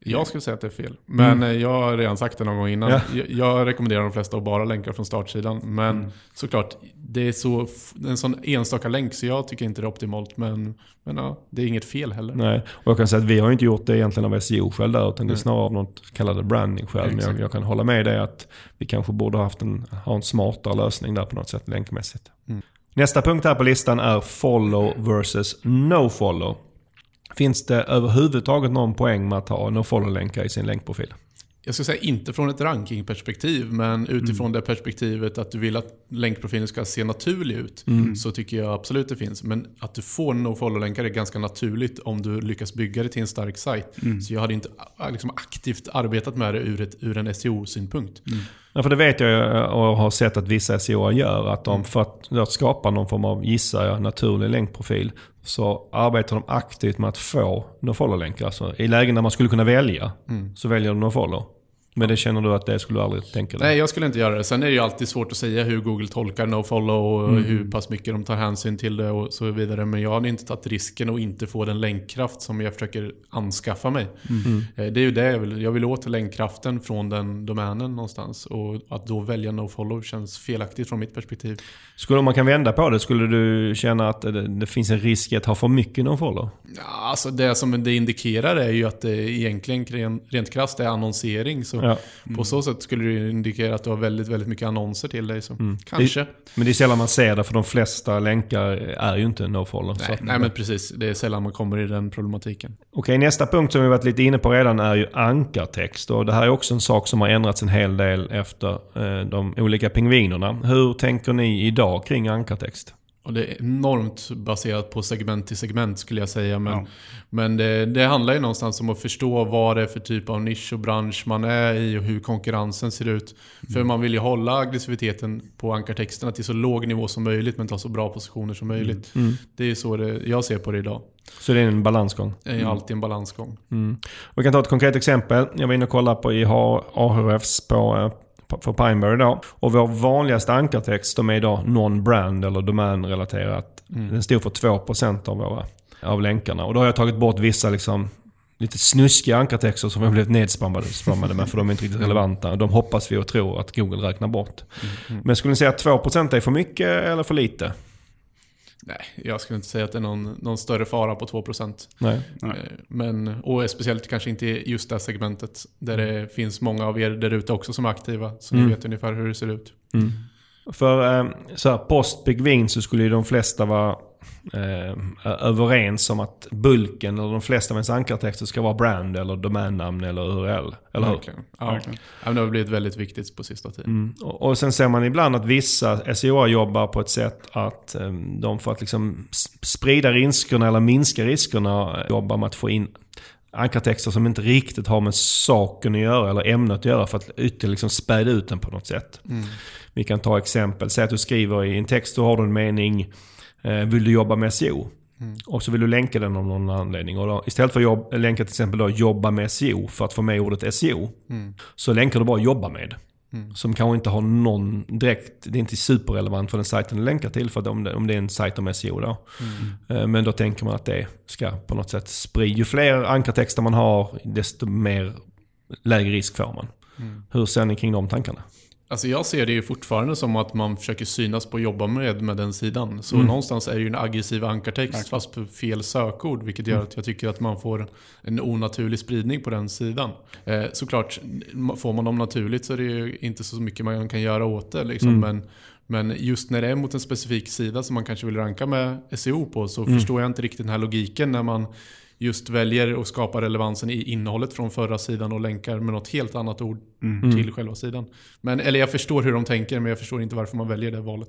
Jag skulle säga att det är fel. Men eh, jag har redan sagt det någon gång innan. Ja. Jag, jag rekommenderar de flesta att bara länka från startsidan. Men såklart, det är så, en sån enstaka länk så jag tycker inte det är optimalt. Men, men ja, det är inget fel heller. Nej, och jag kan säga att vi har inte gjort det egentligen av SEO-skäl där, utan det är snarare av något kallade branding-skäl. Men jag, jag kan hålla med dig att vi kanske borde ha haft en, ha en smartare lösning där på något sätt länkmässigt. Mm. Nästa punkt här på listan är follow versus no follow. Finns det överhuvudtaget någon poäng med att ha no follow-länkar i sin länkprofil? Jag ska säga inte från ett rankingperspektiv, men utifrån det perspektivet att du vill att länkprofilen ska se naturlig ut. Så tycker jag absolut det finns. Men att du får no-follow-länkar är ganska naturligt om du lyckas bygga det till en stark sajt. Så jag hade inte ah, liksom, aktivt arbetat med det ur, ett, ur en SEO-synpunkt. Ja, för det vet jag och har sett att vissa SEO gör. Att de för att då skapa någon form av, gissar jag, naturlig länkprofil så arbetar de aktivt med att få no-follow-länkar. Alltså, I lägen där man skulle kunna välja så väljer de no-follow. Men det känner du att det skulle du aldrig tänka dig? Nej, jag skulle inte göra det. Sen är det ju alltid svårt att säga hur Google tolkar no-follow och hur pass mycket de tar hänsyn till det och så vidare. Men jag hade inte tagit risken att inte få den länkkraft som jag försöker anskaffa mig. Eh, Det är ju det jag vill. Jag vill åt länkkraften från den domänen någonstans. Och att då välja no-follow känns felaktigt från mitt perspektiv. Skulle om man kan vända på det, skulle du känna att det, det finns en risk att ha för mycket no-follow? Ja, alltså det som det indikerar är ju att det egentligen ren- rent krasst är annonsering. Så Ja. på så sätt skulle det indikera att du har väldigt, väldigt mycket annonser till dig. Så Mm. kanske. Men det är sällan man ser det för de flesta länkar är ju inte nofollow. Nej, att- nej men precis. Det är sällan man kommer i den problematiken. Okej, nästa punkt som vi varit lite inne på redan är ju ankartext. Och det här är också en sak som har ändrats en hel del efter eh, de olika pingvinerna. Hur tänker ni idag kring ankartext? Och det är enormt baserat på segment till segment skulle jag säga. Men, Ja. men det, det handlar ju någonstans om att förstå vad det är för typ av nisch och bransch man är i och hur konkurrensen ser ut. För man vill ju hålla aggressiviteten på ankartexterna till så låg nivå som möjligt men ta så bra positioner som möjligt. Det är så det, jag ser på det idag. Så det är en balansgång. Det är ju alltid en balansgång. Mm. Vi kan ta ett konkret exempel. Jag var inne och kollade på IH Ahrefs på, eh, på- för Pineberry då. Och vår vanligaste ankartext de är idag non-brand eller domänrelaterat. Den stod för 2% av våra av länkarna. Och då har jag tagit bort vissa liksom lite snuskiga ankartexter som vi har blivit nedspammade spammade med för de är inte riktigt relevanta. De hoppas vi och tror att Google räknar bort. Men skulle ni säga att 2% är för mycket eller för lite? Nej, jag skulle inte säga att det är någon, någon större fara på 2%. Nej. Nej. Eh, Men, och speciellt kanske inte i just det här segmentet. Där det finns många av er där ute också som är aktiva. Så Mm. ni vet ungefär hur det ser ut. För eh, så här, post Big Win så skulle ju de flesta vara eh, överens om att bulken eller de flesta av ens ankartexter ska vara brand eller domännamn eller URL. Eller hur? Verkligen. Ja. Verkligen. Ja, det har blivit väldigt viktigt på sista tiden. Mm. Och, och sen ser man ibland att vissa SEO jobbar på ett sätt att eh, de för att liksom sprida riskerna eller minska riskerna eh, jobbar med att få in ankartexter som inte riktigt har med saken att göra eller ämnet att göra för att ytterligare liksom späda ut den på något sätt. Vi kan ta exempel. Säg att du skriver i en text, då har du en mening. Eh, vill du jobba med SEO? Och så vill du länka den av någon anledning. Och då, istället för att jobb, länka till exempel då, jobba med SEO för att få med ordet SEO. Så länkar du bara jobba med. Som kanske inte har någon direkt, det är inte superrelevant för den sajten du länkar till. För om det, om det är en sajt om SEO då. Eh, Men då tänker man att det ska på något sätt sprida. Ju fler ankartexter man har, desto mer lägre risk får man. Hur ser ni kring de tankarna? Alltså jag ser det ju fortfarande som att man försöker synas på att jobba med, med den sidan. Så Mm. någonstans är det ju en aggressiv ankartext fast på fel sökord. Vilket gör Mm. att jag tycker att man får en onaturlig spridning på den sidan. Eh, såklart, får man dem naturligt så är det ju inte så mycket man kan göra åt det. Liksom. Mm. Men, men just när det är mot en specifik sida som man kanske vill ranka med SEO på så Mm. förstår jag inte riktigt den här logiken när man just väljer att skapa relevansen i innehållet från förra sidan och länkar med något helt annat ord Mm. till själva sidan. Men, eller jag förstår hur de tänker men jag förstår inte varför man väljer det valet.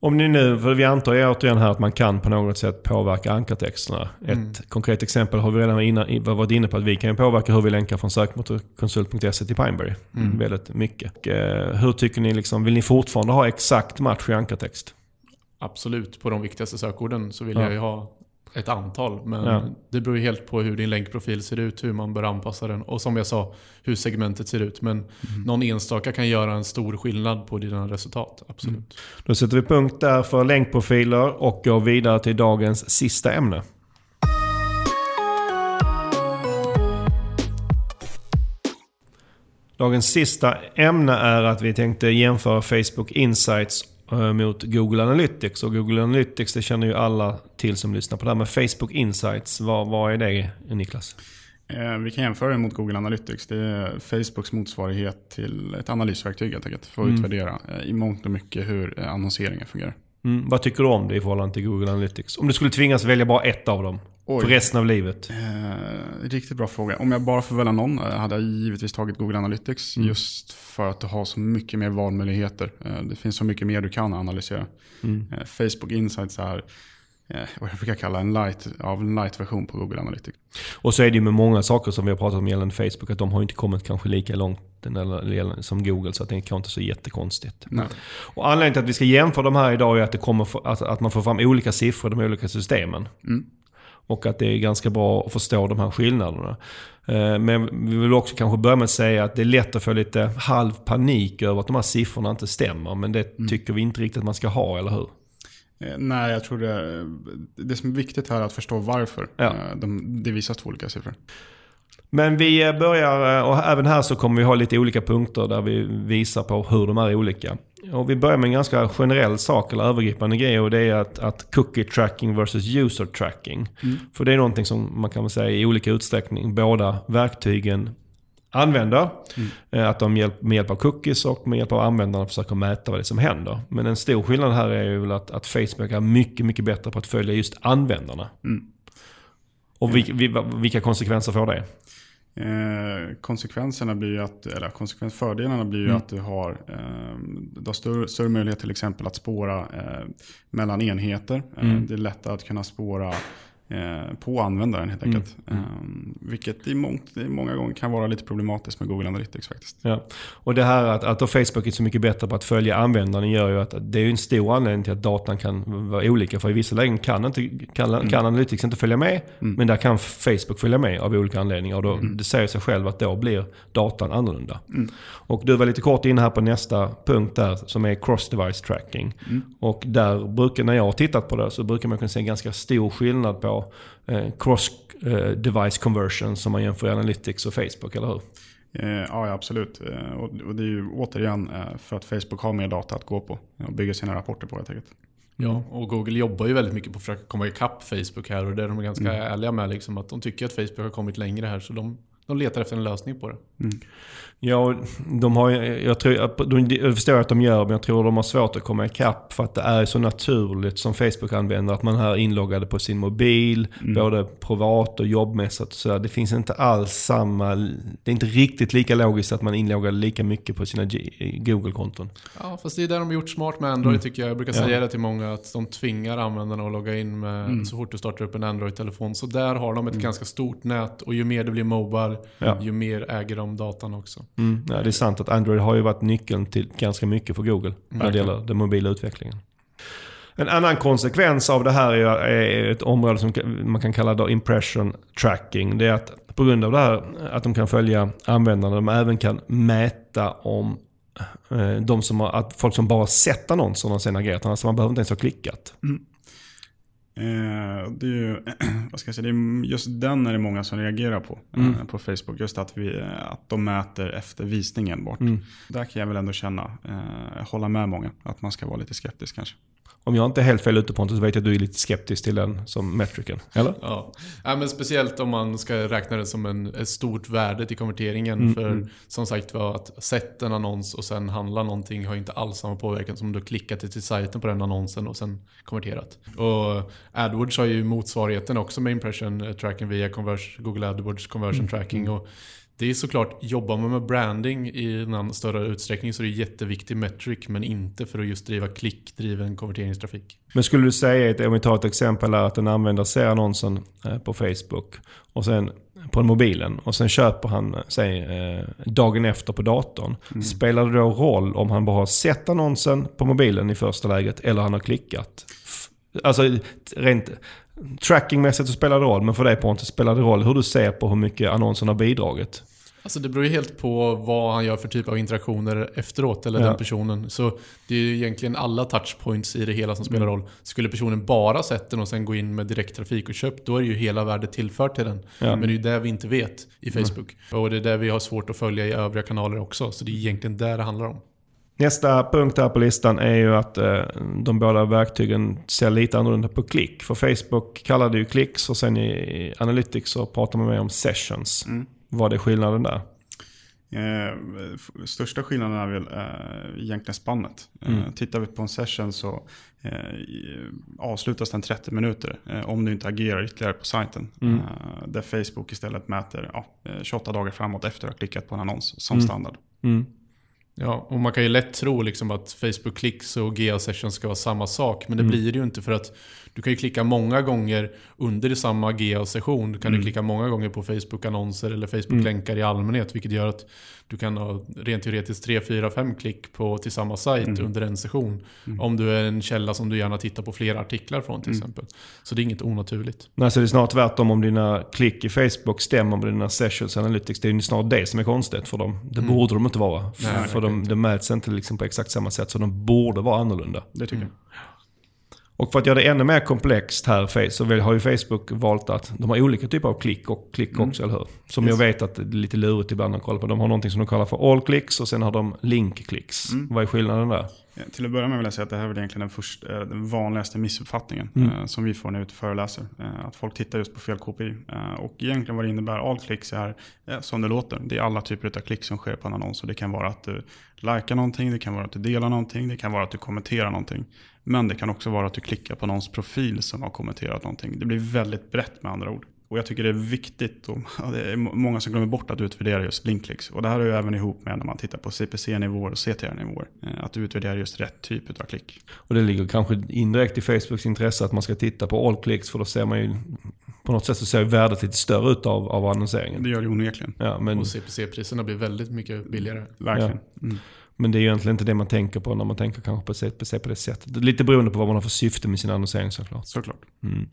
Om ni nu, för vi antar ju återigen här att man kan på något sätt påverka ankartexterna. Ett konkret exempel har vi redan inna, varit inne på att vi kan ju påverka hur vi länkar från sökmotorkonsult.se till Pineberry. Väldigt mycket. Och, eh, hur tycker ni, liksom, vill ni fortfarande ha exakt match i ankartext? Absolut, på de viktigaste sökorden så vill Ja. jag ju ha ett antal. Men Ja. det beror helt på hur din länkprofil ser ut, hur man bör anpassa den och som jag sa, hur segmentet ser ut. Men någon enstaka kan göra en stor skillnad på dina resultat. Absolut. Då sätter vi punkt där för länkprofiler och går vidare till dagens sista ämne. Dagens sista ämne är att vi tänkte jämföra Facebook Insights mot Google Analytics. Och Google Analytics det känner ju alla till som lyssnar på det här. Men Facebook Insights, vad, vad är det Niklas? Eh, Vi kan jämföra det mot Google Analytics. Det är Facebooks motsvarighet till ett analysverktyg helt enkelt. För att utvärdera eh, i mångt och mycket hur eh, annonseringen fungerar. Mm, vad tycker du om det i förhållande till Google Analytics? Om du skulle tvingas välja bara ett av dem Oj. för resten av livet. Eh, riktigt bra fråga. Om jag bara får välja någon eh, hade jag givetvis tagit Google Analytics. Just för att du har så mycket mer valmöjligheter. Eh, det finns så mycket mer du kan analysera. Eh, Facebook Insights är vad jag brukar kalla en light, av en light-version på Google Analytics. Och så är det ju med många saker som vi har pratat om gällande Facebook att de har inte kommit kanske lika långt som Google så att det är kanske inte så jättekonstigt. Nej. Och anledningen till att vi ska jämföra de här idag är att, det kommer, att, att man får fram olika siffror i de olika systemen. Mm. Och att det är ganska bra att förstå de här skillnaderna. Eh, Men vi vill också kanske börja med att säga att det är lätt att få lite halv panik över att de här siffrorna inte stämmer. Men det tycker vi inte riktigt att man ska ha, eller hur? Eh, Nej, jag tror det, det som är viktigt här är att förstå varför Ja. eh, de, det visas två olika siffror. Men vi eh, börjar, eh, och även här så kommer vi ha lite olika punkter där vi visar på hur de är olika. och vi börjar med en ganska generell sak eller övergripande grej och det är att, att cookie tracking versus user tracking. För det är någonting som man kan säga i olika utsträckning båda verktygen använder. Eh, Att de hjälp, med hjälp av cookies och med hjälp av användarna försöker mäta vad det är som händer. Men en stor skillnad här är ju väl att, att Facebook är mycket, mycket bättre på att följa just användarna. Och vil, vil, vilka konsekvenser får det? Eh, konsekvenserna blir ju att, eller konsekvensfördelarna blir ju att du har, eh, du har större, större möjlighet till exempel att spåra eh, mellan enheter. Eh, Det är lättare att kunna spåra på användaren helt enkelt. Eh, vilket i, mångt, i många gånger kan vara lite problematiskt med Google Analytics faktiskt. Ja. Och det här att, att Facebook är så mycket bättre på att följa användaren gör ju att det är en stor anledning till att datan kan vara olika. För i vissa lägen kan, inte, kan, kan Analytics inte följa med, men där kan Facebook följa med av olika anledningar. Och då, Det säger sig själv att då blir datan annorlunda. Och du var lite kort inne här på nästa punkt där som är cross-device tracking. Och där brukar, när jag har tittat på det, så brukar man kunna se en ganska stor skillnad på eh, cross-device conversion som man jämför i Analytics och Facebook, eller hur? Eh, ja, ja, absolut. Eh, och, det är ju återigen eh, för att Facebook har mer data att gå på och bygga sina rapporter på helt enkelt. Ja, och Google jobbar ju väldigt mycket på att försöka komma ikapp Facebook här och det är de ganska Mm. ärliga med. Liksom, att de tycker att Facebook har kommit längre här så de, de letar efter en lösning på det. Ja, och de har jag, tror, de, jag förstår att de gör, men jag tror de har svårt att komma ikapp för att det är så naturligt som Facebook-användare att man är inloggade på sin mobil, både privat och jobbmässigt. Så där. det finns inte alls samma, det är inte riktigt lika logiskt att man är inloggad lika mycket på sina Google-konton. Ja, fast det är där de har gjort smart med Android tycker jag. Jag brukar Ja. säga det till många att de tvingar användarna att logga in med, så fort du startar upp en Android-telefon. Så där har de ett ganska stort nät och ju mer det blir Mobile, Ja. ju mer äger de datan också. Mm. Ja, det är sant att Android har ju varit nyckeln till ganska mycket för Google när det gäller den mobila utvecklingen. En annan konsekvens av det här är, ett område som man kan kalla då impression tracking. Det är att på grund av det här att de kan följa användarna, de även kan mäta om eh, de som har, att folk som bara sett annonserna sen agerat. Alltså man behöver inte ens ha klickat. Eh, det är ju, <clears throat> vad ska jag säga, det är just den är det många som reagerar på. Eh, på Facebook. Just att, vi, eh, att de mäter efter visningen bort. Där kan jag väl ändå känna, eh, hålla med många. Att man ska vara lite skeptisk kanske. Om jag inte är helt fel ute på så vet jag att du är lite skeptisk till den som metricen. Eller? Ja. ja, men speciellt om man ska räkna det som en, ett stort värde till konverteringen. för som sagt var, att sett en annons och sen handla någonting har inte alls samma påverkan som om du har klickat dig till sajten på den annonsen och sen konverterat. Och AdWords har ju motsvarigheten också med impression eh, tracking via Google AdWords conversion tracking. Och det är såklart, jobbar man med branding i en större utsträckning så är det jätteviktig metric men inte för att just driva klickdriven konverteringstrafik. Men skulle du säga, om vi tar ett exempel här, att en användare ser annonsen eh, på Facebook och sen på mobilen och sen köper han, eh, säg eh, dagen efter på datorn. Spelar det då roll om han bara har sett annonsen på mobilen i första läget eller han har klickat? Alltså rent trackingmässigt så spelar det roll, men för dig Pontus spelar det roll hur du ser på hur mycket annonsen har bidragit. Alltså det beror ju helt på vad han gör för typ av interaktioner efteråt, eller Ja. den personen. Så det är ju egentligen alla touchpoints i det hela som spelar roll. Skulle personen bara sett den och sen gå in med direkttrafik och köpt, då är det ju hela värdet tillfört till den. Ja. Men det är ju det vi inte vet i Facebook. Och det är det vi har svårt att följa i övriga kanaler också. Så det är egentligen det det handlar om. Nästa punkt här på listan är ju att eh, de båda verktygen ser lite annorlunda på klick. För Facebook kallar det ju klicks och sen i Analytics så pratar man mer om sessions. Vad är skillnaden där? Eh, största skillnaden är väl eh, egentligen spannet. Eh, tittar vi på en session så eh, avslutas den 30 minuter eh, om du inte agerar ytterligare på sajten. Eh, där Facebook istället mäter ja, eh, 28 dagar framåt efter att ha klickat på en annons som standard. Mm. Ja, och man kan ju lätt tro liksom att Facebook Clicks och GA Sessions ska vara samma sak. Men det blir det ju inte för att du kan ju klicka många gånger under samma GA-session. Du kan du klicka många gånger på Facebook-annonser eller Facebook-länkar i allmänhet. Vilket gör att du kan ha rent teoretiskt 3, 4, 5 klick på, till samma sajt under en session. Om du är en källa som du gärna tittar på flera artiklar från till exempel. Så det är inget onaturligt. Nej, så det är snart tvärtom om dina klick i Facebook stämmer med dina sessions Analytics. Det är ju snart det som är konstigt för dem. Det borde de inte vara. Nej, för de, de mäts inte liksom på exakt samma sätt, så de borde vara annorlunda. Det tycker jag. Och för att göra det ännu mer komplext här så har ju Facebook valt att de har olika typer av klick och klick också, eller hur? Som jag vet att det är lite lurigt ibland att kolla på. De har någonting som de kallar för all clicks och sen har de link clicks. Vad är skillnaden där? Eh, Till att börja med vill jag säga att det här är väl egentligen den, första, eh, den vanligaste missuppfattningen Mm. eh, som vi får när vi är ute och föreläser. Att folk tittar just på fel KPI. Och egentligen vad det innebär, all clicks är som det låter. Det är alla typer av klick som sker på en annons. Och det kan vara att du likar någonting, det kan vara att du delar någonting, det kan vara att du kommenterar någonting. Men det kan också vara att du klickar på någons profil som har kommenterat någonting. Det blir väldigt brett med andra ord. Och jag tycker det är viktigt, och <laughs> ja, det är må- många som glömmer bort att utvärdera just linkklicks. Och det här är ju även ihop med när man tittar på CPC-nivåer och CTR-nivåer. Eh, Att du utvärderar just rätt typ av klick. Och det ligger kanske indirekt i Facebooks intresse att man ska titta på all clicks för då ser man ju på något sätt så ser värdet lite större ut av, av annonseringen. Det gör det onekligen. Ja, men, Och CPC-priserna blir väldigt mycket billigare. Verkligen. Mm. Men det är ju egentligen inte det man tänker på när man tänker kanske på CPC på det sättet. Lite beroende på vad man har för syfte med sin annonsering såklart. Såklart. Mm.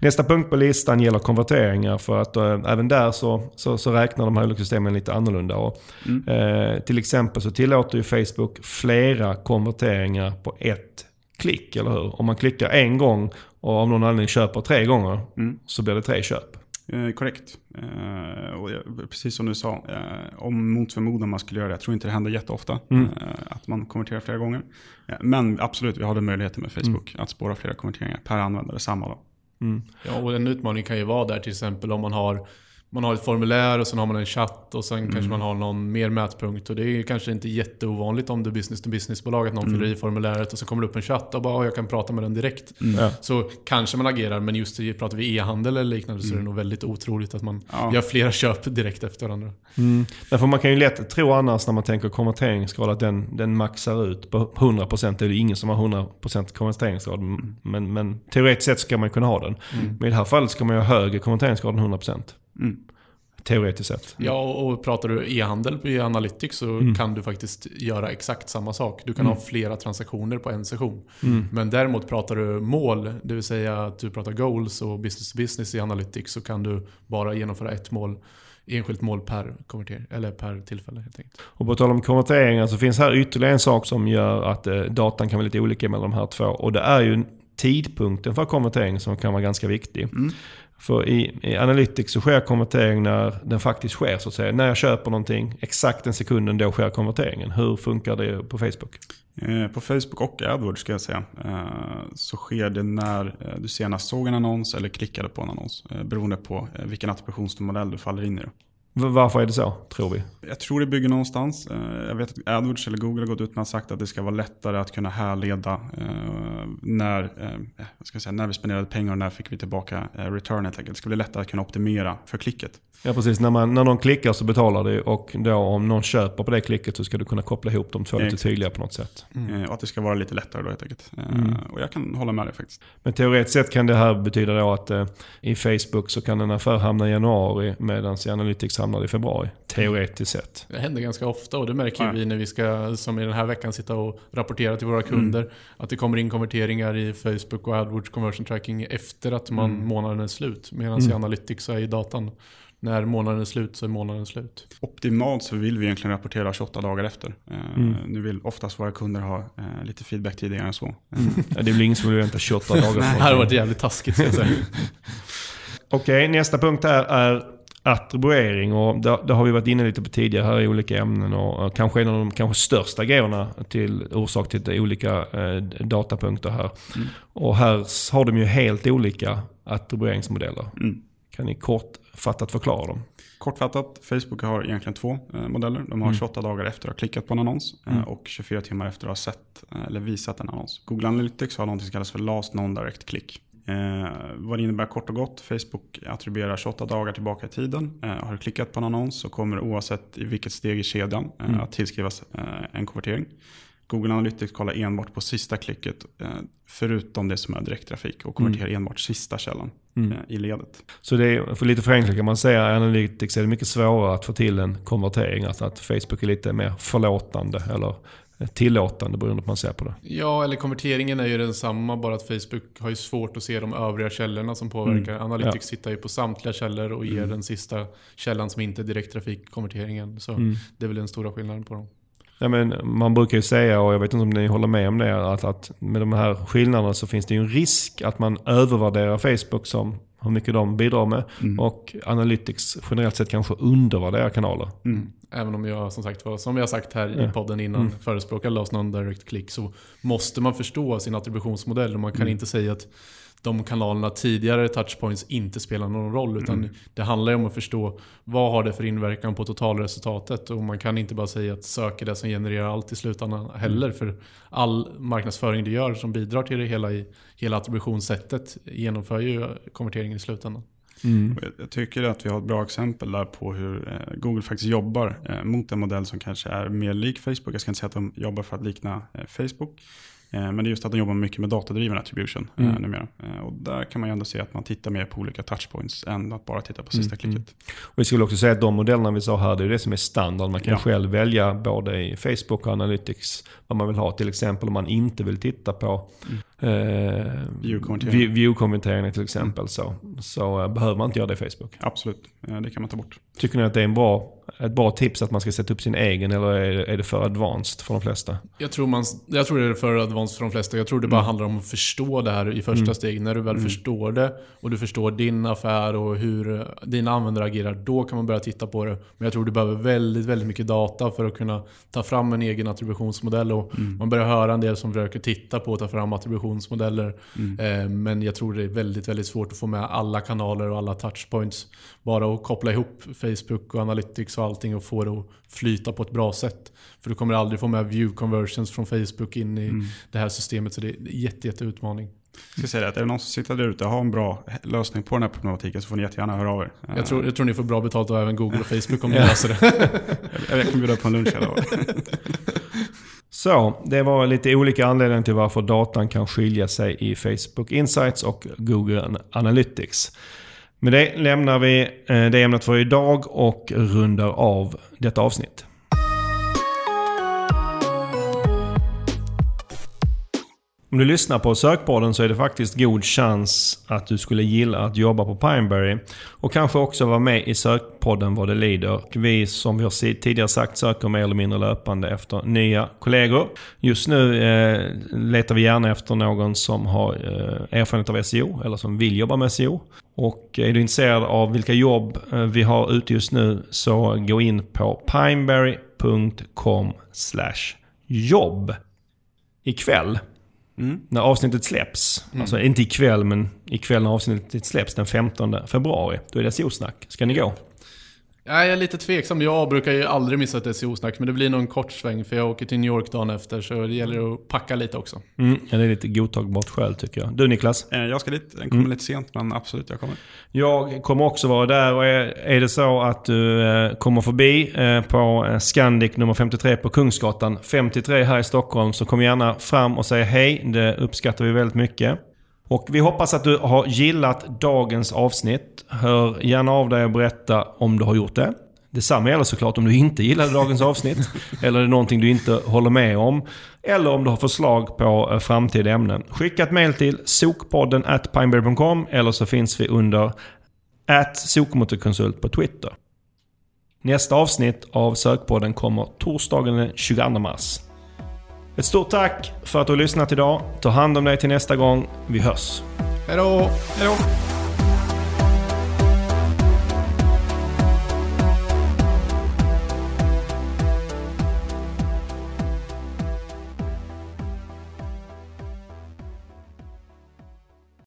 Nästa punkt på listan gäller konverteringar för att äh, även där så, så, så räknar de här olika systemen lite annorlunda. Och, Mm. eh, till exempel så tillåter ju Facebook flera konverteringar på ett klick, eller hur? Om man klickar en gång och av någon anledning köper tre gånger Mm. så blir det tre köp. Eh, korrekt. Eh, och jag, precis som du sa, eh, om mot förmodan man skulle göra det, jag tror inte det händer jätteofta, Mm. eh, att man konverterar flera gånger. Eh, men absolut, vi har den möjligheten med Facebook, att spåra flera konverteringar per användare samma dag. Mm. Ja, och en utmaning kan ju vara där till exempel om man har man har ett formulär och sen har man en chatt och sen kanske man har någon mer mätpunkt. Och det är kanske inte jätteovanligt om det är business to business-bolag att någon fyller i formuläret och så kommer det upp en chatt och bara "Ja, jag kan prata med den direkt. Ja. Så kanske man agerar, men just det, pratar vi e-handel eller liknande så är det nog väldigt otroligt att man Ja. gör flera köp direkt efter varandra. Mm. Därför man kan ju lätt tro annars när man tänker konverteringsgrad att den, den maxar ut på 100%. Det är ju ingen som har 100% konverteringsgrad. Men, men teoretiskt sett ska man kunna ha den. Men i det här fallet ska man ju ha högre konverteringsgrad än 100%. Mm. Teoretiskt sett. Ja, och pratar du e-handel på e-analytics så kan du faktiskt göra exakt samma sak. Du kan ha flera transaktioner på en session. Men däremot pratar du mål, det vill säga att du pratar goals och business to business i analytics så kan du bara genomföra ett mål, enskilt mål per konvertering, eller per tillfälle helt enkelt. Och på tal om konverteringar så finns här ytterligare en sak som gör att eh, datan kan vara lite olika mellan de här två. Och det är ju tidpunkten för konvertering som kan vara ganska viktig. För i, i Analytics så sker konvertering när den faktiskt sker så att säga. När jag köper någonting, exakt den sekunden då sker konverteringen. Hur funkar det på Facebook? Eh, på Facebook och AdWords ska jag säga, eh, så sker det när eh, du senast såg en annons eller klickade på en annons. Beroende på vilken attributionsmodell du faller in i. Varför är det så, tror vi? Jag tror det bygger någonstans. Eh, Jag vet att AdWords eller Google har gått ut med att sagt att det ska vara lättare att kunna härleda eh, när, eh, ska säga, när vi spenderade pengar och när fick vi tillbaka return helt enkelt. Det ska bli lättare att kunna optimera för klicket. Ja precis, när, man, när någon klickar så betalar du och då om någon köper på det klicket så ska du kunna koppla ihop de två lite tydligare på något sätt. Eh, Och att det ska vara lite lättare då helt enkelt. Eh, Och jag kan hålla med dig faktiskt. Men teoretiskt sett kan det här betyda då att i Facebook så kan en affär hamna i januari medan i Analytics hamnar i februari. Teoretiskt sett. Det händer ganska ofta och det märker Ja. vi när vi ska, som i den här veckan, sitta och rapportera till våra kunder. Att det kommer in konverteringar i Facebook och AdWords conversion tracking efter att man, månaden är slut. Medan i Analytics så är ju datan, när månaden är slut så är månaden slut. Optimalt så vill vi egentligen rapportera 28 dagar efter. Eh, Mm. Nu vill oftast våra kunder ha eh, lite feedback tidigare än så. Ja, det väl ingen som vill vänta 28 dagar <laughs> på Det här har varit jävligt taskigt. <laughs> Okej, nästa punkt här är attribuering. Och det, det har vi varit inne lite på tidigare här i olika ämnen. Och kanske en av de kanske största grejerna till orsak till de olika eh, datapunkter här. Och här har de ju helt olika attribueringsmodeller. Mm. Kan ni kortfattat förklara dem? Kortfattat, Facebook har egentligen två eh, modeller. De har 28 dagar efter att ha klickat på en annons eh, och 24 timmar efter att ha sett eh, eller visat en annons. Google Analytics har något som kallas för Last Non-Direct Click. Eh, vad det innebär kort och gott, Facebook attribuerar 28 dagar tillbaka i tiden. Eh, har du klickat på en annons så kommer oavsett i vilket steg i kedjan eh, att tillskrivas eh, en konvertering. Google Analytics kollar enbart på sista klicket eh, förutom det som är direkttrafik och konverterar enbart sista källan eh, i ledet. Så det är, för lite förenklat kan man säga Analytics är det mycket svårare att få till en konvertering. Alltså att Facebook är lite mer förlåtande eller tillåtande beroende på hur man ser på det. Ja, eller konverteringen är ju densamma, bara att Facebook har ju svårt att se de övriga källorna som påverkar. Analytics tittar ju på samtliga källor och ger den sista källan som inte är direkttrafik konverteringen. Så det är väl den stora skillnaden på dem. Ja, men man brukar ju säga, och jag vet inte om ni håller med om det, att, att med de här skillnaderna så finns det ju en risk att man övervärderar Facebook som hur mycket de bidrar med. Och Analytics generellt sett kanske undervärderar kanaler. Även om jag som sagt var, som vi har sagt här Ja. i podden innan, Mm. förespråkar Last Non-Direct Click så måste man förstå sin attributionsmodell och man kan Mm. inte säga att de kanalerna tidigare touchpoints inte spelar någon roll. Utan Mm. det handlar ju om att förstå vad har det för inverkan på totalresultatet. Och man kan inte bara säga att sök är det som genererar allt i slutändan heller. För all marknadsföring du gör som bidrar till det hela i hela attributionssättet genomför ju konverteringen i slutändan. Mm. Jag- Jag tycker att vi har ett bra exempel där på hur eh, Google faktiskt jobbar eh, mot en modell som kanske är mer lik Facebook. Jag ska inte säga att de jobbar för att likna eh, Facebook. Eh, Men det är just att de jobbar mycket med datadriven attribution Mm. mm. numera. Eh, Och där kan man ju ändå se att man tittar mer på olika touchpoints än att bara titta på sista Mm, klicket. Och vi skulle också säga att de modellerna vi sa här, det är det som är standard. Man kan Ja. själv välja både i Facebook och Analytics vad man vill ha. Till exempel om man inte vill titta på eh, View-konvertering. vi- view-konvertering till exempel. Så, så eh, behöver man inte göra det i Facebook. Absolut, Eh, det kan man ta bort. Tycker ni att det är en bra, ett bra tips att man ska sätta upp sin egen eller är det, för advanced för de flesta? Jag tror, man, jag tror det är för advanced för de flesta. Jag tror det bara handlar om att förstå det här i första steg. När du väl förstår det och du förstår din affär och hur dina användare agerar, då kan man börja titta på det. Men jag tror du behöver väldigt, väldigt mycket data för att kunna ta fram en egen attributionsmodell. Och Man börjar höra en del som försöker titta på att ta fram attributionsmodeller. Eh, Men jag tror det är väldigt, väldigt svårt att få med alla kanaler och alla touchpoints. Bara att koppla ihop Facebook och Analytics och allting och få det att flyta på ett bra sätt. För du kommer aldrig få med view conversions från Facebook in i det här systemet. Så det är en jätte, jätte utmaning. Jag ska säga det, att är det någon som sitter där ute och har en bra lösning på den här problematiken så får ni jättegärna höra av er. Jag tror, jag tror ni får bra betalt av även Google och Facebook om ni löser det. <laughs> jag, kan bjuda på en lunch eller. <laughs> Så, det var lite olika anledningar till varför datan kan skilja sig i Facebook Insights och Google Analytics. Med det lämnar vi eh, det ämnet för idag och rundar av detta avsnitt. Om du lyssnar på sökpodden så är det faktiskt god chans att du skulle gilla att jobba på Pineberry och kanske också vara med i sökpodden vad det lider. Vi som vi har tidigare sagt söker mer eller mindre löpande efter nya kollegor. Just nu eh, letar vi gärna efter någon som har eh, erfarenhet av SEO eller som vill jobba med SEO. Och är du intresserad av vilka jobb eh, vi har ute just nu så gå in på pineberry.com jobb. Ikväll Mm. när avsnittet släpps, alltså inte ikväll men ikväll när avsnittet släpps den 15 februari, då är det SEO-snack. Ska ni gå? Ja, jag är lite tveksam. Jag brukar ju aldrig missa ett SEO-snack, men det blir nog en kort sväng för jag åker till New York dagen efter. Så det gäller att packa lite också. Mm, ja, det är lite godtagbart skäl tycker jag. Du Niklas? Eh, Jag ska dit, den kommer lite sent men absolut jag kommer. Jag kommer också vara där och är, är det så att du eh, kommer förbi eh, på Scandic nummer 53 på Kungsgatan 53 här i Stockholm så kom gärna fram och säg hej. Det uppskattar vi väldigt mycket. Och vi hoppas att du har gillat dagens avsnitt. Hör gärna av dig och berätta om du har gjort det. Detsamma gäller såklart om du inte gillade dagens avsnitt. <laughs> eller det är någonting du inte håller med om. Eller om du har förslag på eh, framtida ämnen. Skicka ett mail till sokpodden at pineberry.com eller så finns vi under at sokmotorkonsult på Twitter. Nästa avsnitt av Sökpodden kommer torsdagen den 22 mars. Ett stort tack för att du har lyssnat idag. Ta hand om dig till nästa gång. Vi hörs. Hej då! Hej då!